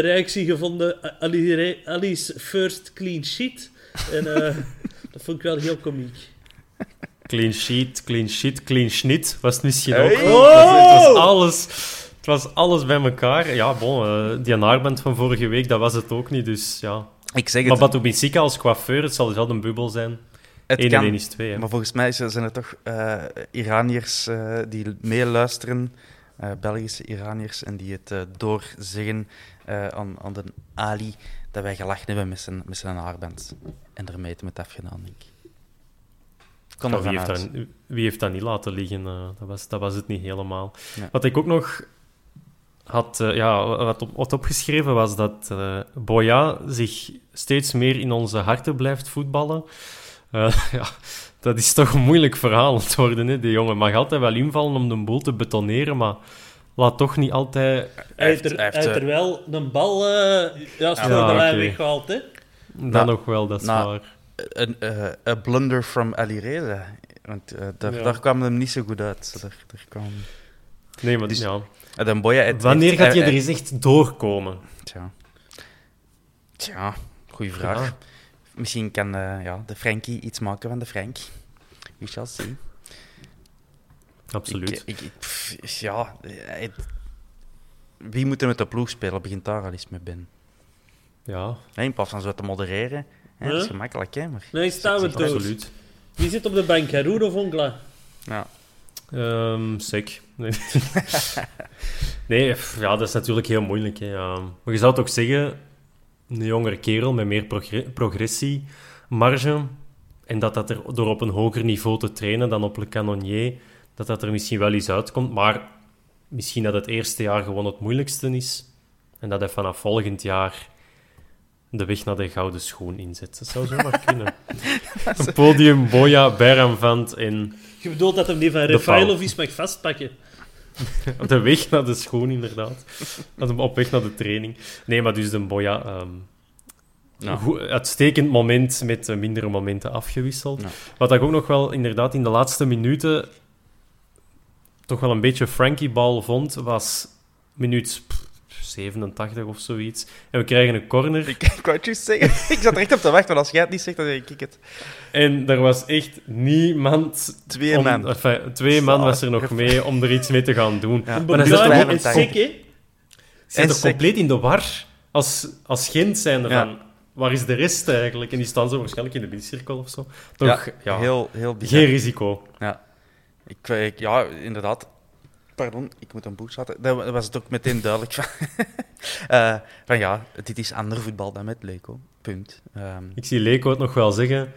reactie gevonden. Ali, Ali's first clean sheet. En uh, dat vond ik wel heel komiek. Clean sheet, clean sheet, clean snit was het misschien ook. Oh! Het, was, alles, het was alles bij elkaar. Ja, bon, uh, die naarband van vorige week, dat was het ook niet. Dus ja. Ik zeg het. Maar Binsika als coiffeur, het zal wel een bubbel zijn. Het 1 kan, en 1 is 2. Hè. Maar volgens mij zijn er toch uh, Iraniërs uh, die meeluisteren, uh, Belgische Iraniërs, en die het doorzeggen aan, aan de Ali dat wij gelachen hebben met zijn, met zijn haarband. En ermee het met afgedaan, denk ik. Kon wie, heeft dat, wie heeft dat niet laten liggen? Dat, was, dat was het niet helemaal. Ja. Wat ik ook nog had, uh, ja, wat, op, wat opgeschreven was dat uh, Boya zich steeds meer in onze harten blijft voetballen. ja, dat is toch een moeilijk verhaal te worden. Hè? Die jongen mag altijd wel invallen om de boel te betoneren, maar laat toch niet altijd... Hij heeft er, hij heeft er wel een bal uh, ja, voor ja, de lijn okay. weggehaald, hè? Dan na, nog wel, dat is na, waar. Een uh, blunder from Ali Reza. Want uh, daar, ja. daar kwam hem niet zo goed uit. Daar, daar kwam... Nee, maar dus, ja. Boya, het, Wanneer gaat je er eens echt doorkomen? Tja. Tja, goede vraag. Ja. Misschien kan ja, de Frankie iets maken van de Frank. We shall see. Absoluut. Ik, ik, pff, ja, het, wie moet er met de ploeg spelen? Begint daar al eens mee Ben. Ja. Nee, in plaats van zo te modereren. Hè. Dat is gemakkelijk, hè? Maar nee, staan we dood. Absoluut. Wie zit op de bank, Roer of Onkla? Ja. Um, sick. Nee. nee, ja, dat is natuurlijk heel moeilijk. Hè. Ja. Maar je zou toch zeggen, een jongere kerel met meer progr progressie, marge, en dat dat er door op een hoger niveau te trainen dan op Le Canonnier, dat dat er misschien wel eens uitkomt. Maar misschien dat het eerste jaar gewoon het moeilijkste is. En dat hij vanaf volgend jaar de weg naar de gouden schoen inzet. Dat zou zomaar kunnen. Een podium, Boya, Beramvant en... Je bedoelt dat hem die van Rafailovic mag vastpakken? de weg naar de schoen, inderdaad. Op weg naar de training. Nee, maar dus de Boya... Um, nou. Goed, uitstekend moment met mindere momenten afgewisseld. Nou. Wat ik ook nog wel inderdaad in de laatste minuten toch wel een beetje Frankie-bal vond, was minuut 87 of zoiets. En we krijgen een corner. Ik, ik wou het juist zeggen. ik zat er echt op te wachten, want als jij het niet zegt, dan denk ik het. En er was echt niemand... Twee man. Enfin, twee man was er nog mee om er iets mee te gaan doen. Ja. Maar dat is sick, hè? Ze zijn compleet in de war als, als Gent zijn ervan. Ja. Waar is de rest eigenlijk? En die staan zo waarschijnlijk in de bidcirkel of zo. Toch, ja, ja, heel, heel Geen risico. Ja. Ik, ik, ja, inderdaad. Pardon, ik moet een boek zetten. Dat was het ook meteen duidelijk van. uh, van ja, dit is ander voetbal dan met Leko. Punt. Um, ik zie Leko het nog wel zeggen.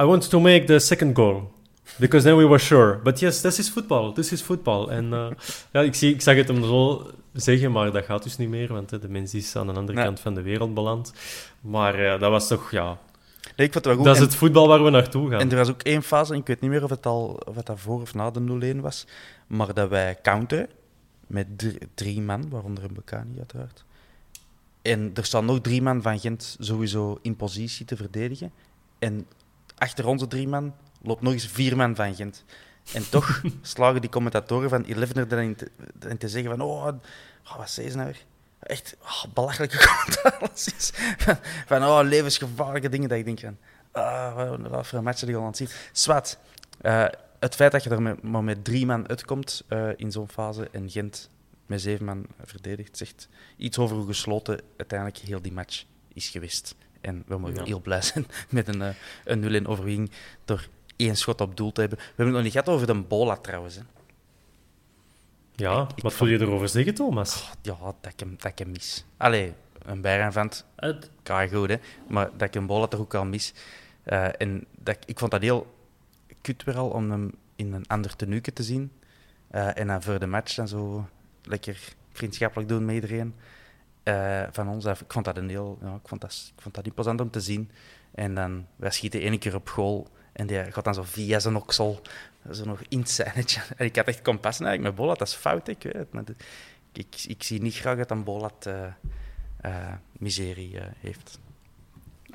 I want to make the second goal. Because then we were sure. But yes, this is football. This is football. En uh, ja, ik, zie, ik zag het hem zo zeggen, maar dat gaat dus niet meer. Want hè, de mens is aan de andere nee. kant van de wereld beland. Maar dat was toch, ja... Nee, ik vond het wel goed. Dat is En- het voetbal waar we naartoe gaan. En er was ook één fase, en ik weet niet meer of het al of het dat voor of na de 0-1 was, maar dat wij counteren met drie, drie man, waaronder een Bekani uiteraard. En er staan nog drie man van Gent sowieso in positie te verdedigen. En achter onze drie man loopt nog eens vier man van Gent. En toch slagen die commentatoren van Eleven er dan in te, te zeggen van, oh, oh, wat zei ze nou weer? Echt oh, belachelijke commentaar. Van, van oh, levensgevaarlijke dingen, dat ik denk van, ah, wat voor een match die al aan het zien. Swat, eh, het feit dat je er met, maar met drie man uitkomt eh, in zo'n fase en Gent met zeven man verdedigt, zegt iets over hoe gesloten uiteindelijk heel die match is geweest. En we mogen Ja. heel blij zijn met een, eh, een 0-1 overwinning door één schot op doel te hebben. We hebben het nog niet gehad over de Bola trouwens. Hè. Ja, ik wat vond- wil je erover zeggen, Thomas? Ja, dat ik hem, dat ik hem mis. Allee, een Bayern-vent, Het, kan goed, hè. Maar dat ik een toch ook al mis. Eh, en dat, ik- ik vond dat heel kut weer al om hem in een ander tenuke te zien. Eh, en dan voor de match dan zo lekker vriendschappelijk doen met iedereen. Eh, van ons af. Ik vond dat een heel... Ja, ik, vond dat, ik vond dat imposant om te zien. En dan, wij schieten één keer op goal. En die gaat dan zo via zijn oksel zo nog insane. En ik had echt compassie eigenlijk met Bolat. Dat is fout, ik weet het. Maar de- ik, ik zie niet graag dat een Bolat eh, eh, miserie eh, heeft.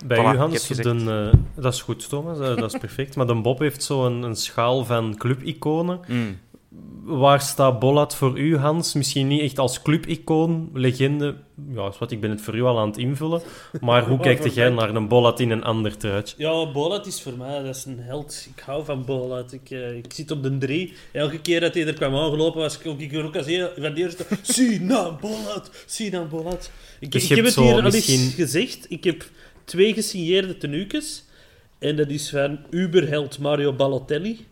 Bij Voilà, u, Hans, de, dat is goed, Thomas, dat is perfect. Maar de Bob heeft zo een, een schaal van clubiconen. Mm. Waar staat Bollat voor u, Hans? Misschien niet echt als clubicoon, legende. Ja, is wat, ik ben het voor u al aan het invullen. Maar hoe kijkt jij naar een Bollat in een ander truitje? ja, Bolat is voor mij dat is een held. Ik hou van Bolat. Ik, eh, ik zit op de drie. Elke keer dat hij er kwam aangelopen, was ik ook, ik ook als een van de eerste. Sina Bolat, Sina Bolat. Ik, Dus ik heb het hier al misschien- eens gezegd. Ik heb twee gesigneerde tenuukes. En dat is van Uberheld Mario Balotelli.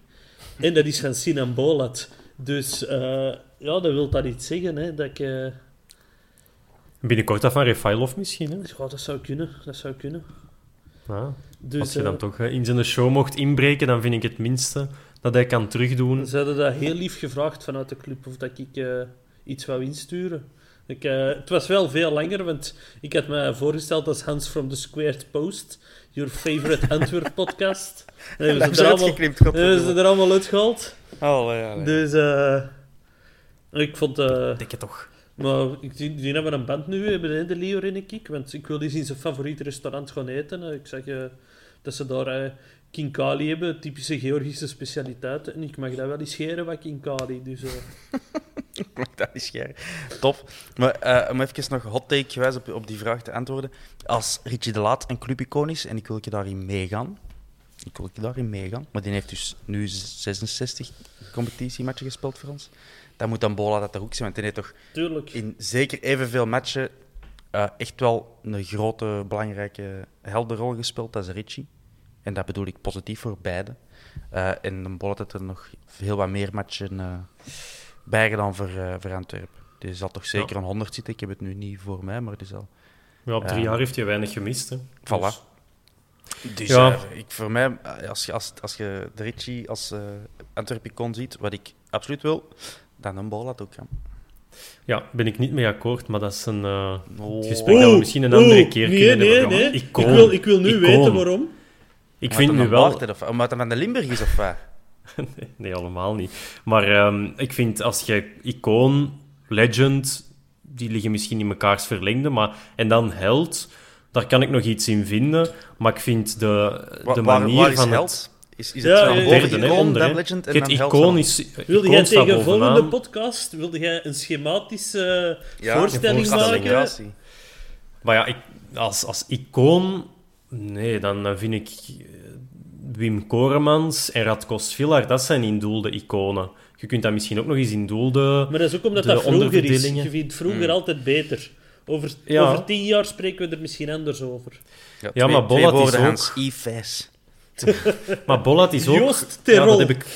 En dat is van Sinan Bolat. Dus eh, ja, dat wil dat iets zeggen. Hè, dat ik, eh, Binnenkort dat van Refailov misschien, hè? ja, dat zou kunnen. Dat zou kunnen. Ja. Dus, Als je dan toch eh, in zijn show mocht inbreken, dan vind ik het minste dat hij kan terugdoen. Ze hadden dat heel lief gevraagd vanuit de club of dat ik iets wou insturen. Ik, het was wel veel langer, want ik had me voorgesteld als Hans from the Squared Post, your favorite Antwerp podcast. En hebben Dat ze, er allemaal, hebben ze er allemaal uitgehaald. Oh, ja, nee. Dus eh, ik vond... eh, Denk je toch? maar ik, die, die hebben een band nu, hebben de Leo en ik, want ik wil eens in zijn favoriete restaurant gaan eten. Ik zeg eh, dat ze daar eh kinkali hebben, typische Georgische specialiteit. En ik mag dat wel eens scheren, wat kinkali. Dus, eh, dat is scherp. Top. Maar eh, om even nog hot take gewijs op, op die vraag te antwoorden. Als Richie de Laat een clubicoon is en ik wil je daarin meegaan, ik wil je daarin meegaan, maar die heeft dus nu 66 competitiematchen gespeeld voor ons, dan moet dan Bola dat er ook zijn, want die heeft toch tuurlijk. in zeker evenveel matchen eh, echt wel een grote, belangrijke helderrol gespeeld als Richie. En dat bedoel ik positief voor beide. Eh, en dan Bollet heeft er nog heel wat meer matchen eh bij gedaan voor, eh voor Antwerpen. Die zal toch zeker Ja. een 100 zitten. Ik heb het nu niet voor mij, maar die zal. Ja, op drie Ja. jaar heeft hij weinig gemist. Hè. Voilà. Dus Ja. eh, ik, voor mij, als, je- als, als je de Richie als uh, Antwerpicon ziet, wat ik absoluut wil, dan een Bollet ook. Ja. Ja, ben ik niet mee akkoord, maar dat is een eh, Oh. het gesprek dat we misschien een andere keer nee, kunnen nee, hebben. nee. Ja, Ik icoon. wil, ik wil nu weten waarom. Ik Omdat vind nu wel... Of, omdat hij van de Limburg is, of wat? Nee, allemaal niet. Maar ehm, ik vind als je icoon, legend, die liggen misschien in mekaars verlengde, maar en dan held, daar kan ik nog iets in vinden. Maar ik vind de, de waar- manier waar is van held? het... Is, is Ja, het ja, van Derde, hè, icoon, onder, dan legend en Het dan held icoon van- is... Wilde jij tegen volgende bovenaan. podcast wilde jij een schematische Ja, voorstelling maken? Maar ja, ik, als, als icoon... Nee, dan vind ik eh, Wim Koremans en Radko Svilar, dat zijn in doel de iconen. Je kunt dat misschien ook nog eens in doel de... Maar dat is ook omdat dat vroeger is. Je vindt vroeger altijd beter. Over, Ja. over tien jaar spreken we er misschien anders over. Ja, Ja, twee- maar twee Bollat is ook- Hans. Maar Bollat is ook... Joost Ja, dat heb ik...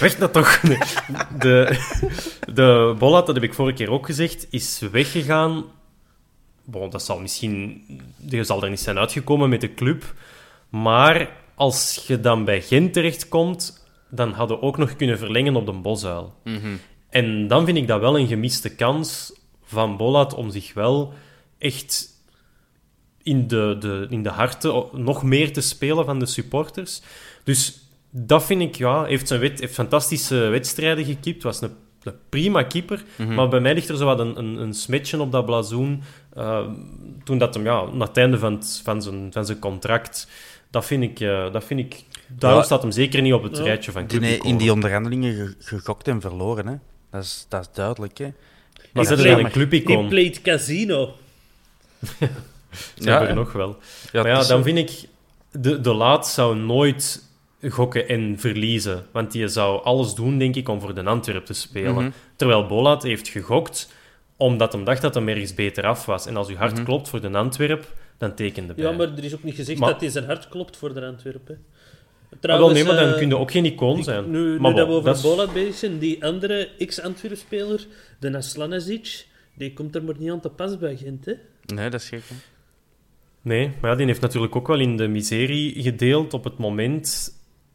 Weg dat toch. Nee. De, de Bollat, dat heb ik vorige keer ook gezegd, is weggegaan. Bon, dat zal misschien... Je zal er niet zijn uitgekomen met de club. Maar als je dan bij Gent terechtkomt, dan hadden we ook nog kunnen verlengen op de Bosuil. En dan vind ik dat wel een gemiste kans van Bollat om zich wel echt in, de, de, in de harten nog meer te spelen van de supporters. Dus dat vind ik, ja, heeft, zijn wet, heeft fantastische wedstrijden gekiept. Was een, een prima keeper. Mhm. Maar bij mij ligt er zo wat een, een, een smetje op dat blazoen. Eh, toen dat hem, ja, na het einde van, het- van, zijn, van zijn contract. Dat vind ik, eh, dat vind ik daarom Ja. staat hem zeker niet op het Ja. rijtje van Die, in die onderhandelingen ge- gegokt en verloren, hè. Dat is, dat is duidelijk, hè. Maar een clubicoon. Die played casino. Ja, er hè. nog wel. Ja, maar ja, dan zo. vind ik... De, de Laat zou nooit gokken en verliezen. Want die zou alles doen, denk ik, om voor de Antwerp te spelen. Mhm. Terwijl Bolat heeft gegokt omdat hij dacht dat hij ergens beter af was. En als uw Mhm. hart klopt voor de Antwerp, dan tekende bij. Ja, maar er is ook niet gezegd Maar- dat hij zijn hart klopt voor de Antwerpen. Ah, wel, nee, maar dan eh, kun je ook geen icoon ik- zijn. Nu, nu maar dat we over Bolat bezig zijn, die andere ex-Antwerp-speler, de Naslanazic, die komt er maar niet aan te pas bij Gent, hè? Nee, dat is gek, hè. Nee, maar ja, die heeft natuurlijk ook wel in de miserie gedeeld op het moment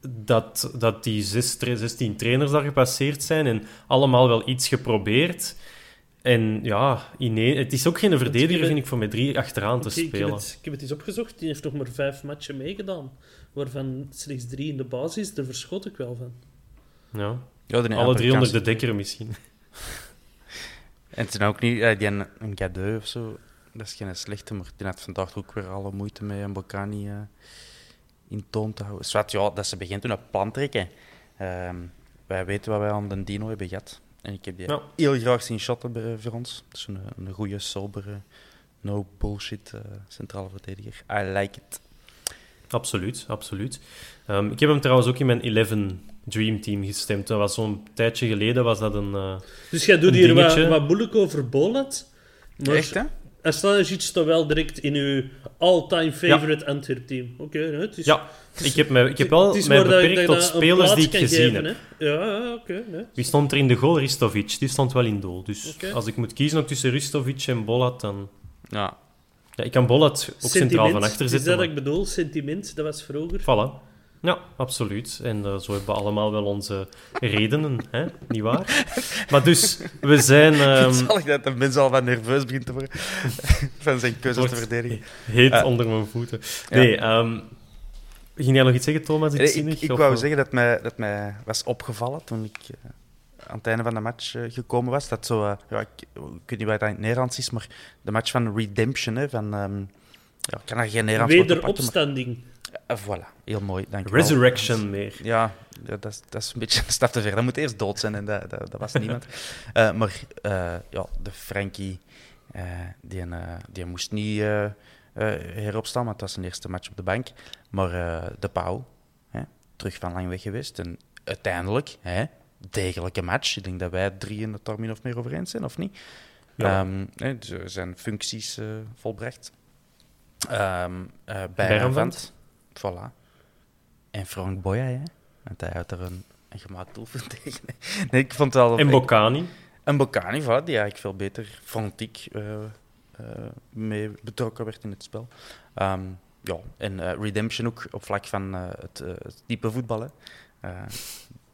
dat, dat die zes tra- 16 trainers daar gepasseerd zijn en allemaal wel iets geprobeerd. En ja, ineen, het is ook geen verdediger, vind ik, voor met drie achteraan te Oké, ik, heb spelen. het, ik heb het eens opgezocht, die heeft nog maar vijf matchen meegedaan, waarvan slechts drie in de basis, daar verschot ik wel van. Ja. Ja, Alle drie onder de dekker misschien. En het is ook niet... eh, die een, een cadeau of zo, dat is geen slechte, maar die had vandaag ook weer alle moeite met een Bocani eh, in toon te houden. Zwat, ja, dat ze begint toen een plan trekken. Ehm, wij weten wat wij aan de Dino hebben gehad. En ik heb die Ja. heel graag zien shotten bij- voor ons. Dat is een, een goede, sobere, no bullshit eh, centrale verdediger. I like it. Absoluut, absoluut. Ehm, ik heb hem trouwens ook in mijn 11 Dream Team gestemd. Dat was zo'n tijdje geleden, was dat een... eh, Dus jij doet hier wat, wat moeilijk over Bolat, maar Echt, hè? Aslanagic staat wel direct in uw all-time favorite Antwerp-team. Oké, hè, het is... Ja, ik heb, ik heb wel is mij dat beperkt dat tot spelers die ik gezien geven, heb. hè. Ja, ja, oké. nee. Wie stond er in de goal? Ristovic. Die stond wel in doel. Dus als ik moet kiezen ook tussen Ristovic en Bolat, dan... Ja. Ja, ik kan Bolat ook centraal van achter Is zetten. dat maar- wat ik bedoel? Sentiment, dat was vroeger. Voilà. Ja, absoluut. En eh, zo hebben we allemaal wel onze redenen, hè? niet waar? maar dus, we zijn ehm, Zal ik dat de mensen al wat nerveus begint te worden van zijn keuzes te verdedigen? heet Eh, onder mijn voeten. ja. Nee, ehm, ging jij nog iets zeggen, Thomas? Eh, Iets Ik, zinnig, ik of, wou eh? zeggen dat mij, dat mij was opgevallen toen ik eh, aan het einde van de match eh, gekomen was. Dat zo, eh, ja, ik, ik weet niet wat dat in het Nederlands is, maar de match van Redemption, hè, van... ehm, ja, ik kan daar geen Nederlands Wederopstanding. maar- eh, voilà, heel mooi, dank je wel. Resurrection meer. Ja, ja, dat, is, dat is een beetje een stap te ver. Dat moet eerst dood zijn en dat, dat, dat was niemand. Eh, maar eh, ja, de Frankie, eh, die, eh, die moest niet eh, eh, heropstaan, want het was zijn eerste match op de bank. Maar eh, de Pauw, hè, terug van lang weg geweest. En uiteindelijk, hè, degelijke match. Ik denk dat wij drieën het daar min of meer over eens zijn, of niet? Ja. Hè, eh, zijn functies eh, volbracht. Eh bij Bergveld. Voilà. En Frank Boya, hè? Want hij had er een, een gemaakt doelpunt tegen. Nee, ik vond wel... En Bocani. en Bocani, voilà, die eigenlijk veel beter, vond ik, eh, eh, mee betrokken werd in het spel. Ehm, ja, en eh, Redemption ook op vlak van het, het type voetbal. Hè. Eh,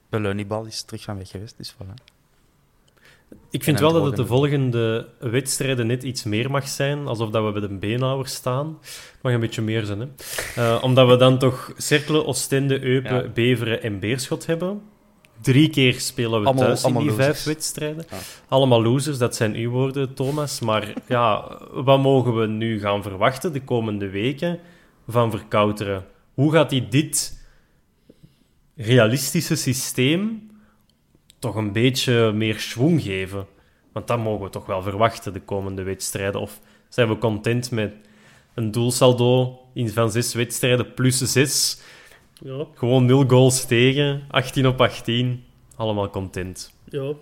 de Leunibal is terug van weg geweest, dus voilà. Ik vind wel dat het de volgende wedstrijden net iets meer mag zijn, alsof dat we bij de beenhouwer staan. Het mag een beetje meer zijn, hè. Eh, omdat we dan toch Cercle, Oostende, Eupen, Ja. Beveren en Beerschot hebben. Drie keer spelen we Allemaal- thuis in die losers. vijf wedstrijden. Ja. Allemaal losers, dat zijn uw woorden, Thomas. Maar ja, wat mogen we nu gaan verwachten de komende weken van Verkouteren? Hoe gaat hij dit realistische systeem toch een beetje meer schwung geven? Want dat mogen we toch wel verwachten de komende wedstrijden. Of zijn we content met een doelsaldo in van zes wedstrijden plus zes? Ja, Gewoon nul goals tegen, 18 op 18. Allemaal content. ja.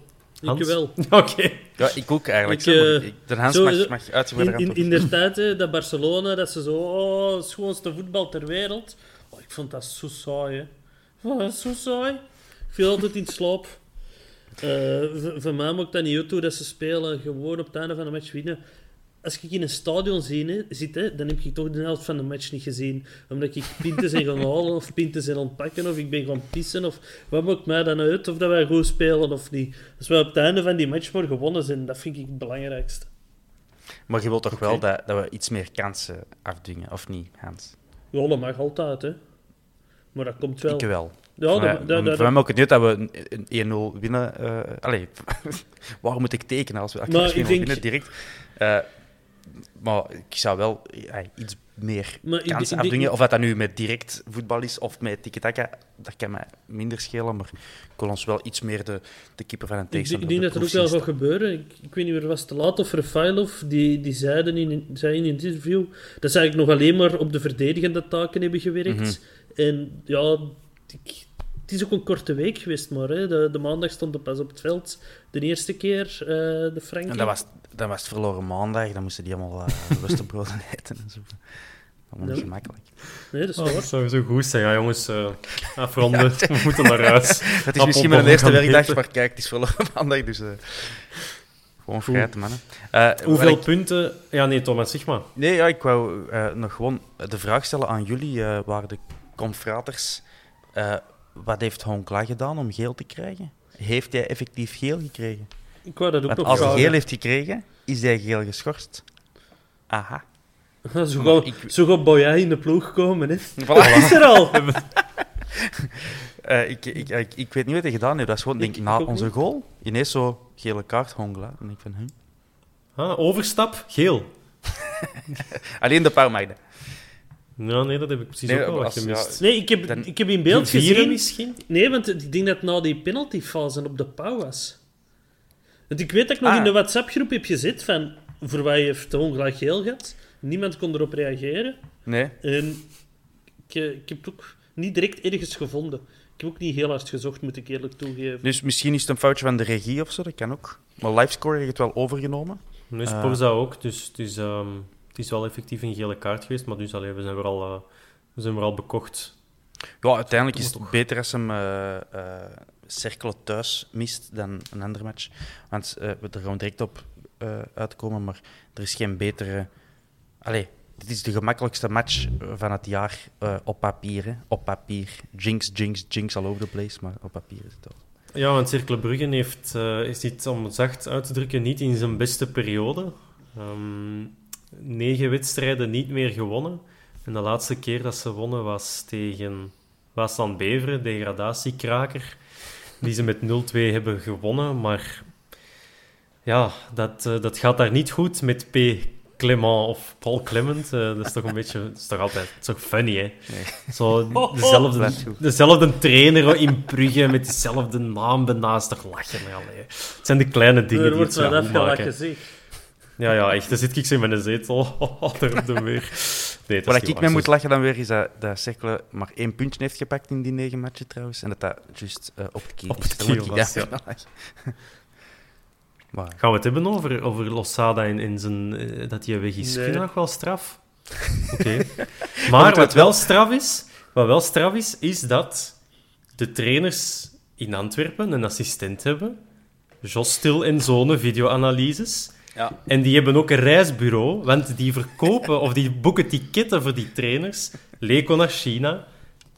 Hans? Ik wel. Oké. Ja, ik ook eigenlijk. Ik, eh, ik- de Hans zo- mag, zo- mag uitgebreider In, in, tijd, hè, dat Barcelona, dat ze zo... Oh, het schoonste voetbal ter wereld. Oh, ik vond dat zo saai, hè. Oh, dat is zo saai. Ik viel altijd in slaap. Eh, v- van mij maakt dat niet uit hoe dat ze spelen. Gewoon op het einde van de match winnen. Als ik in een stadion zie, hè, zit, hè, dan heb ik toch de helft van de match niet gezien. Omdat ik pinten zijn gaan halen, of pinten zijn ontpakken, of ik ben gaan pissen. Of wat maakt mij dan uit of dat wij goed spelen of niet? Als wij op het einde van die match maar gewonnen zijn, dat vind ik het belangrijkste. Maar je wilt toch wel dat, dat we iets meer kansen afdwingen, of niet, Hans? Ja, dat mag altijd, hè. Maar dat komt wel. Ik wel. Ja, voor, dat, mij, dat, voor mij maakt het niet uit dat we een- een 1-0 winnen. eh allee, waar moet ik tekenen als we Maar als we ik 1-0 denk- winnen direct? Eh, maar ik zou wel ja, iets meer Maar kansen ik afdwingen. Of dat dat nu met direct voetbal is of met tiki-taka, dat kan mij minder schelen. Maar ik wil ons wel iets meer de, de keeper van een tegenstander ik denk dat er ook wel gaat gebeuren. Ik, ik weet niet meer, was te laat of Rafailov, die, die zeiden in, zei in een interview dat ze eigenlijk nog alleen maar op de verdedigende taken hebben gewerkt. Mhm. En ja, ik- het is ook een korte week geweest, maar hè. De, de maandag stond hij pas op het veld. De eerste keer, eh, de Frankie. En dat was, dat was het verloren maandag. Dan moesten die allemaal uh, worstenbroden eten en zo. Dat was gemakkelijk. Nee, dat is Oh, dat zou zo goed zijn. Ja, jongens, eh afronden. We moeten naar huis. Het is misschien mijn eerste werkdag, maar kijk, het is verloren maandag, dus... eh, gewoon fruiten, mannen. Eh, Hoeveel ik- punten... Ja, nee, Thomas, zeg maar. Nee, ja, ik wou eh, nog gewoon de vraag stellen aan jullie, eh waar de confraters. Wat heeft Honkla gedaan om geel te krijgen? Heeft hij effectief geel gekregen? Ik wou dat ook Want nog als hij geel heeft gekregen, is hij geel geschorst. Aha. Zo gaat, ik- zo in de ploeg komen, hè. Voilà. Dat is er al. Eh, ik, ik, ik, ik weet niet wat hij gedaan heeft. Dat is gewoon, denk, Ik- na onze goal, ineens zo gele kaart Hongla. En ik van, hm. Ah, overstap, geel. Alleen de paar meiden. Ja, nee, dat heb ik precies Nee, ook wel gemist. Nee, ik heb, Dan- ik heb in beeld Vieren gezien... misschien? Nee, want ik denk dat het na die penaltyfase op de pauw was. Want ik weet dat ik nog Ah. in de WhatsApp-groep heb gezet van voor wat heeft de ongelijk geel gehad. Niemand kon erop reageren. Nee. En ik, eh, ik heb het ook niet direct ergens gevonden. Ik heb ook niet heel hard gezocht, moet ik eerlijk toegeven. Dus misschien is het een foutje van de regie of zo, dat kan ook. Maar livescore heeft het wel overgenomen. Nee, Eh. Sporza ook. Dus het is, ehm, het is wel effectief een gele kaart geweest. Maar dus, allee, we zijn vooral, eh, we zijn vooral bekocht. Ja, uiteindelijk is het beter als hem eh eh, Cercle thuis mist dan een ander match. Want we er gaan we direct op uitkomen, maar er is geen betere... Allee, dit is de gemakkelijkste match van het jaar op papier. Hè. Op papier. Jinx, jinx, jinx all over the place, maar op papier is het wel. Ja, want Cercle Brugge heeft, is dit, om het zacht uit te drukken, niet in zijn beste periode. Ehm, negen wedstrijden niet meer gewonnen. En de laatste keer dat ze wonnen was tegen Waasland Beveren, degradatiekraker. Die ze met 0-2 hebben gewonnen. Maar ja, dat, eh, dat gaat daar niet goed met P. Clement of Paul Clement. Eh, dat is toch een beetje... Dat is toch altijd... Dat is toch funny, hè? Zo dezelfde, Blijft goed. dezelfde trainer in Brugge met dezelfde naam ernaast. Toch lachen, hè, allee. Het zijn de kleine dingen er die wordt het zo wel goed. Ja, ja, echt. Dan zit ik zo in mijn zetel. daar op de muur. Nee, is ik niet mee moet lachen dan weer, is dat, dat Cercle maar één puntje heeft gepakt in die negen matchen trouwens. En dat dat juist eh, op het kiel Op moet kiel was, ja. Maar Gaan we het hebben over, over Losada en, en zijn, eh, dat hij weg is? Nee. Vind je dat wel straf? Oké. Maar wat wel straf is, wat wel straf is, is dat de trainers in Antwerpen een assistent hebben. Jos Stil en Zone videoanalyses. Ja. En die hebben ook een reisbureau, want die verkopen of die boeken ticketten voor die trainers. Leco naar China,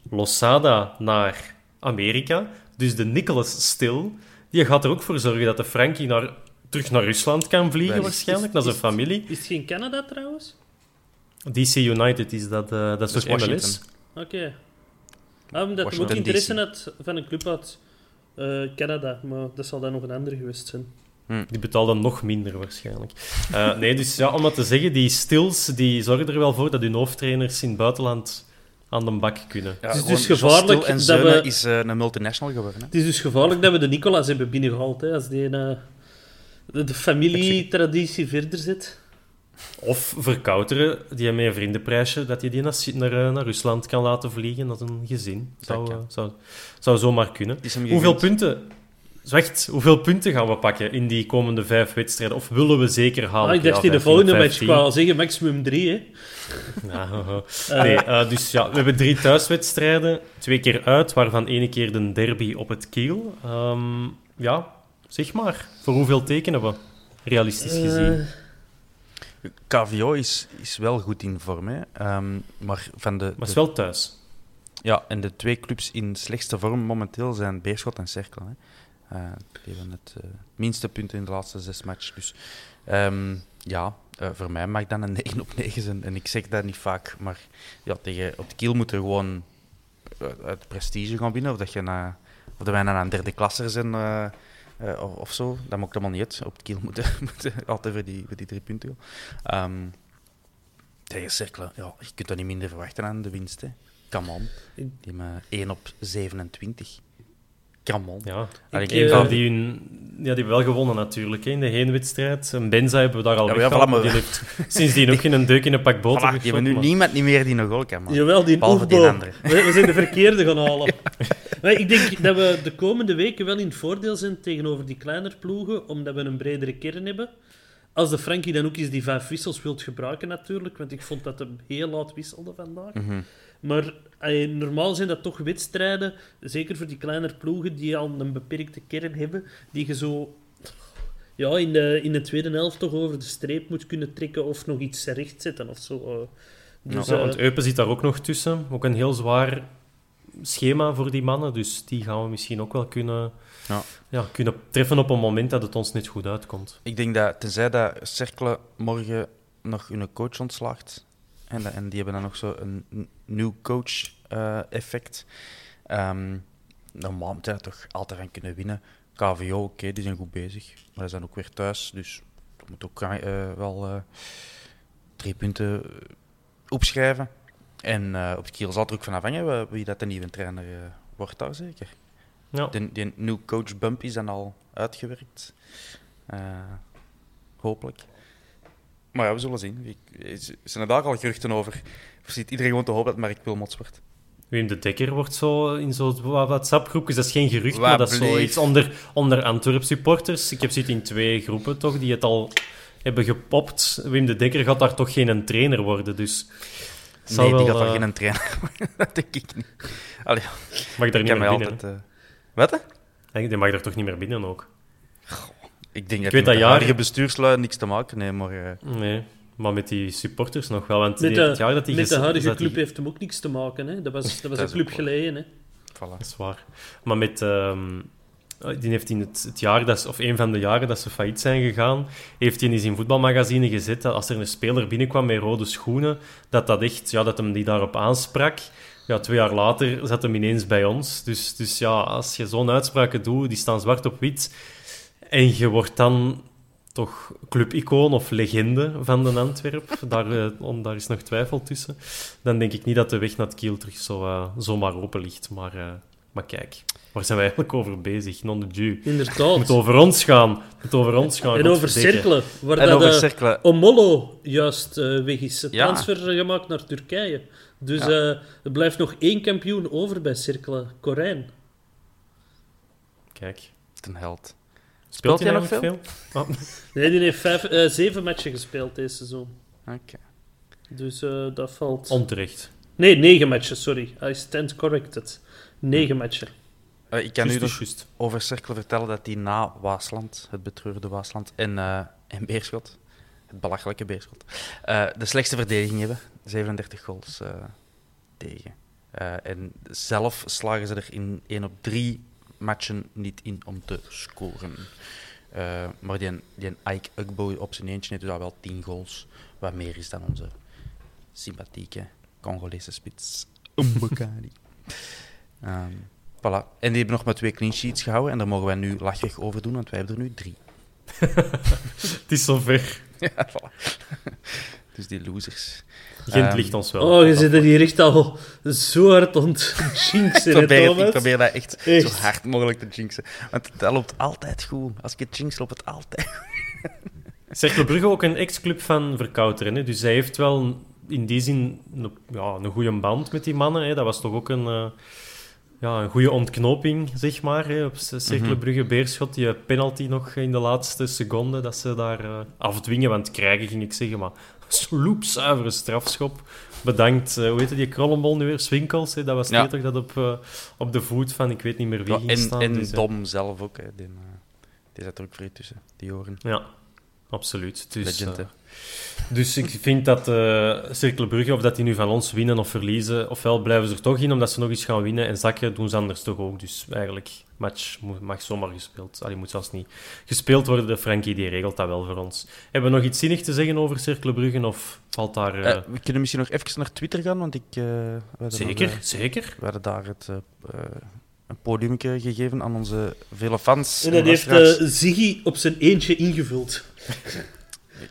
Losada naar Amerika. Dus de Nicholas Stil, die gaat er ook voor zorgen dat de Frankie naar, terug naar Rusland kan vliegen, Is- waarschijnlijk, naar zijn is- familie. Is het geen Canada trouwens? DC United is dat, eh, dat is is toch MLS? Washington. Oké. Ah, omdat hij ook interesse had van een club uit eh, Canada, maar dat zal dan nog een andere geweest zijn. Die betaalden nog minder waarschijnlijk. Eh, nee, dus ja, om dat te zeggen, die stils die zorgen er wel voor dat hun hoofdtrainers in het buitenland aan de bak kunnen. Ja, Het is dus gevaarlijk en dat we- is eh, een multinational geworden. Hè? Het is dus gevaarlijk dat we de Nicolas hebben binnengehaald, hè, als die eh, de, de familietraditie verder zit. Of verkouteren, die met een vriendenprijsje, dat je die naar, naar, naar Rusland kan laten vliegen als een gezin. Zou, zou, zou zomaar kunnen. Het Hoeveel punten... Wacht, hoeveel punten gaan we pakken in die komende vijf wedstrijden? Of willen we zeker halen? Ah, ik dacht Ja, in de 15 of volgende match, 15. ik wou al zeggen maximum drie. Hè. Ja, nee, eh, dus ja, we hebben drie thuiswedstrijden, twee keer uit, waarvan één keer de derby op het kiel. Ehm, ja, zeg maar, voor hoeveel tekenen we, realistisch gezien? Eh, KVO is, is wel goed in vorm, hè. Ehm, maar van de, maar het is wel thuis. ja, en de twee clubs in slechtste vorm momenteel zijn Beerschot en Cerkel. Hè. Uh, die hebben het uh, minste punten in de laatste zes matches. Dus um, ja, uh, voor mij mag dat een 9 op 9 zijn. En ik zeg dat niet vaak, maar ja, tegen, op de kiel moet er gewoon uit prestige gaan winnen. Of dat, je na, of dat wij naar een derde klasser zijn of, of, zo. Dat maakt allemaal niet uit. Op de kiel moeten, moeten altijd voor die, voor die drie punten. Um, tegen Cercle, ja, je kunt dat niet minder verwachten aan de winst. Hè. Come on. Die hebben 1 op 27. Come on. Ja, ik, ik, uh, die, hun, ja, die hebben wel gewonnen natuurlijk hè, in de heenwedstrijd. En Benza hebben we daar al ja, maar... Die heeft sindsdien ook geen deuk in een pak boter voilà, Die hebben nu maar... niemand niet meer die nog goal kan Jawel, die Behalve die andere. We, we, zijn de verkeerde gaan halen. maar ik denk dat we de komende weken wel in het voordeel zijn tegenover die kleinere ploegen, omdat we een bredere kern hebben. Als de Frankie dan ook eens die vijf wissels wilt gebruiken natuurlijk, want ik vond dat hem heel laat wisselde vandaag. Mm -hmm. Maar normaal zijn dat toch wedstrijden, zeker voor die kleinere ploegen die al een beperkte kern hebben, die je zo ja, in, de, in de tweede helft toch over de streep moet kunnen trekken of nog iets rechtzetten of zo. Eh. Dus, ja, want eh, Eupen zit daar ook nog tussen. Ook een heel zwaar schema voor die mannen, dus die gaan we misschien ook wel kunnen, ja. Ja, kunnen treffen op een moment dat het ons niet goed uitkomt. Ik denk dat, tenzij dat Cercle morgen nog hun coach ontslaagt, en, en die hebben dan nog zo een nieuw coach-effect. Uh, um, normaal moet je toch altijd gaan kunnen winnen. KVO, oké, die zijn goed bezig. Maar ze zijn ook weer thuis, dus dat moet ook uh, wel uh, drie punten opschrijven. En op de kiel zal er ook van afhangen wie dat de nieuwe trainer wordt daar zeker. Ja. Die, die nieuwe coach Bump is dan al uitgewerkt. hopelijk. Maar ja, we zullen zien. Er zijn er daar al geruchten over? Of ziet iedereen gewoon te hopen dat Mark Wilmots wordt? Wim de Dekker wordt zo in zo'n WhatsApp-groepjes. Dat is geen gerucht, maar dat is zoiets onder, onder Antwerp-supporters. Ik heb zit in twee groepen toch, die het al hebben gepopt. Wim de Dekker gaat daar toch geen trainer worden, dus... Nee, die gaat daar uh... geen trainer worden. dat denk ik niet. Allee, mag daar niet meer binnen? Altijd, uh... Wat? Die mag daar toch niet meer binnen ook? Ik denk dat ik weet dat bestuurslui niks te maken heeft, maar... Uh... Nee, maar met die supporters nog wel. Want met de, het jaar dat die met de huidige club heeft hem ook niks te maken. Hè? Dat was, dat was een club geleden. Hè? Voilà. Dat is waar. Maar met... Um, die heeft in het, het, jaar, dat, of een van de jaren dat ze failliet zijn gegaan, heeft hij in zijn voetbalmagazine gezet dat als er een speler binnenkwam met rode schoenen, dat dat echt, ja, dat hem die daarop aansprak. Ja, twee jaar later zat hem ineens bij ons. Dus, dus ja, als je zo'n uitspraken doet, die staan zwart op wit, en je wordt dan toch clubicoon of legende van de Antwerp. Daar, uh, daar is nog twijfel tussen. Dan denk ik niet dat de weg naar het Kiel terug zo, uh, zomaar open ligt. Maar, uh, maar kijk, waar zijn we eigenlijk over bezig? Non de Dieu. Inderdaad. Het moet over ons gaan. Het moet over ons gaan. En over cirkelen. Waar en dat, over cirkelen. Omollo juist weg is. Het transfer gemaakt naar Turkije. Dus er blijft nog één kampioen over bij cirkelen. Corijn. Kijk. Een held. Speelt, hij nog veel? Oh. Nee, die heeft vijf, uh, zeven matchen gespeeld deze seizoen. Oké. Dus uh, dat valt... Onterecht. Nee, negen matchen, sorry. I stand corrected. Negen matchen. Uh, ik kan just, u dus over Cirkel vertellen dat hij na Waasland, het betreurde Waasland, en, en Beerschot, het belachelijke Beerschot, de slechtste verdediging hebben. 37 goals tegen. en zelf slagen ze er in 1 op 3 matchen niet in om te scoren. Uh, maar die, die Ike Ugbo op zijn eentje heeft dus al wel 10 goals. Wat meer is dan onze sympathieke Congolese spits. Umbukari. um, voilà. En die hebben nog maar twee clean sheets gehouden. En daar mogen wij nu lachig over doen, want wij hebben er nu drie. Het is zover. ja, voilà. Dus die losers. Gent um, ligt ons wel. Oh, je zit er hier echt al zo hard aan het jinxen, probeer, Ik probeer dat echt, echt, zo hard mogelijk te jinxen. Want dat loopt altijd goed. Als ik het jinx, loopt het altijd goed. Cercle Brugge ook een ex-club van Verkouteren. Hè? Dus zij heeft wel in die zin een, ja, een goede band met die mannen. Hè? Dat was toch ook een, uh, ja, een goede ontknoping, zeg maar. Hè? Op Cercle mhm. Brugge Beerschot, die penalty nog in de laatste seconde, dat ze daar uh, afdwingen. Want krijgen, ging ik zeggen, maar sloepzuivere strafschop. Bedankt, uh, hoe heette die krollenbol nu weer? Swinkels, hè? dat was ja. toch dat op, uh, op de voet van, ik weet niet meer wie ja, en, staan. En dus, Dom zelf ook, hè. Die, die zat er ook vrij tussen, die oren. Ja. absoluut. Dus, Legend, eh, dus ik vind dat uh, Brugge, of dat die nu van ons winnen of verliezen, ofwel blijven ze er toch in omdat ze nog eens gaan winnen en zakken doen ze anders toch ook. Dus eigenlijk, match mag zomaar gespeeld. Allee, moet zelfs niet gespeeld worden. De Frankie die regelt dat wel voor ons. Hebben we nog iets zinnig te zeggen over Cercle Brugge of valt daar... eh, Eh, we kunnen misschien nog even naar Twitter gaan, want ik... eh, zeker, nog, zeker. we hadden daar het, een podiumke gegeven aan onze vele fans. En dat heeft eh, Ziggy op zijn eentje ingevuld.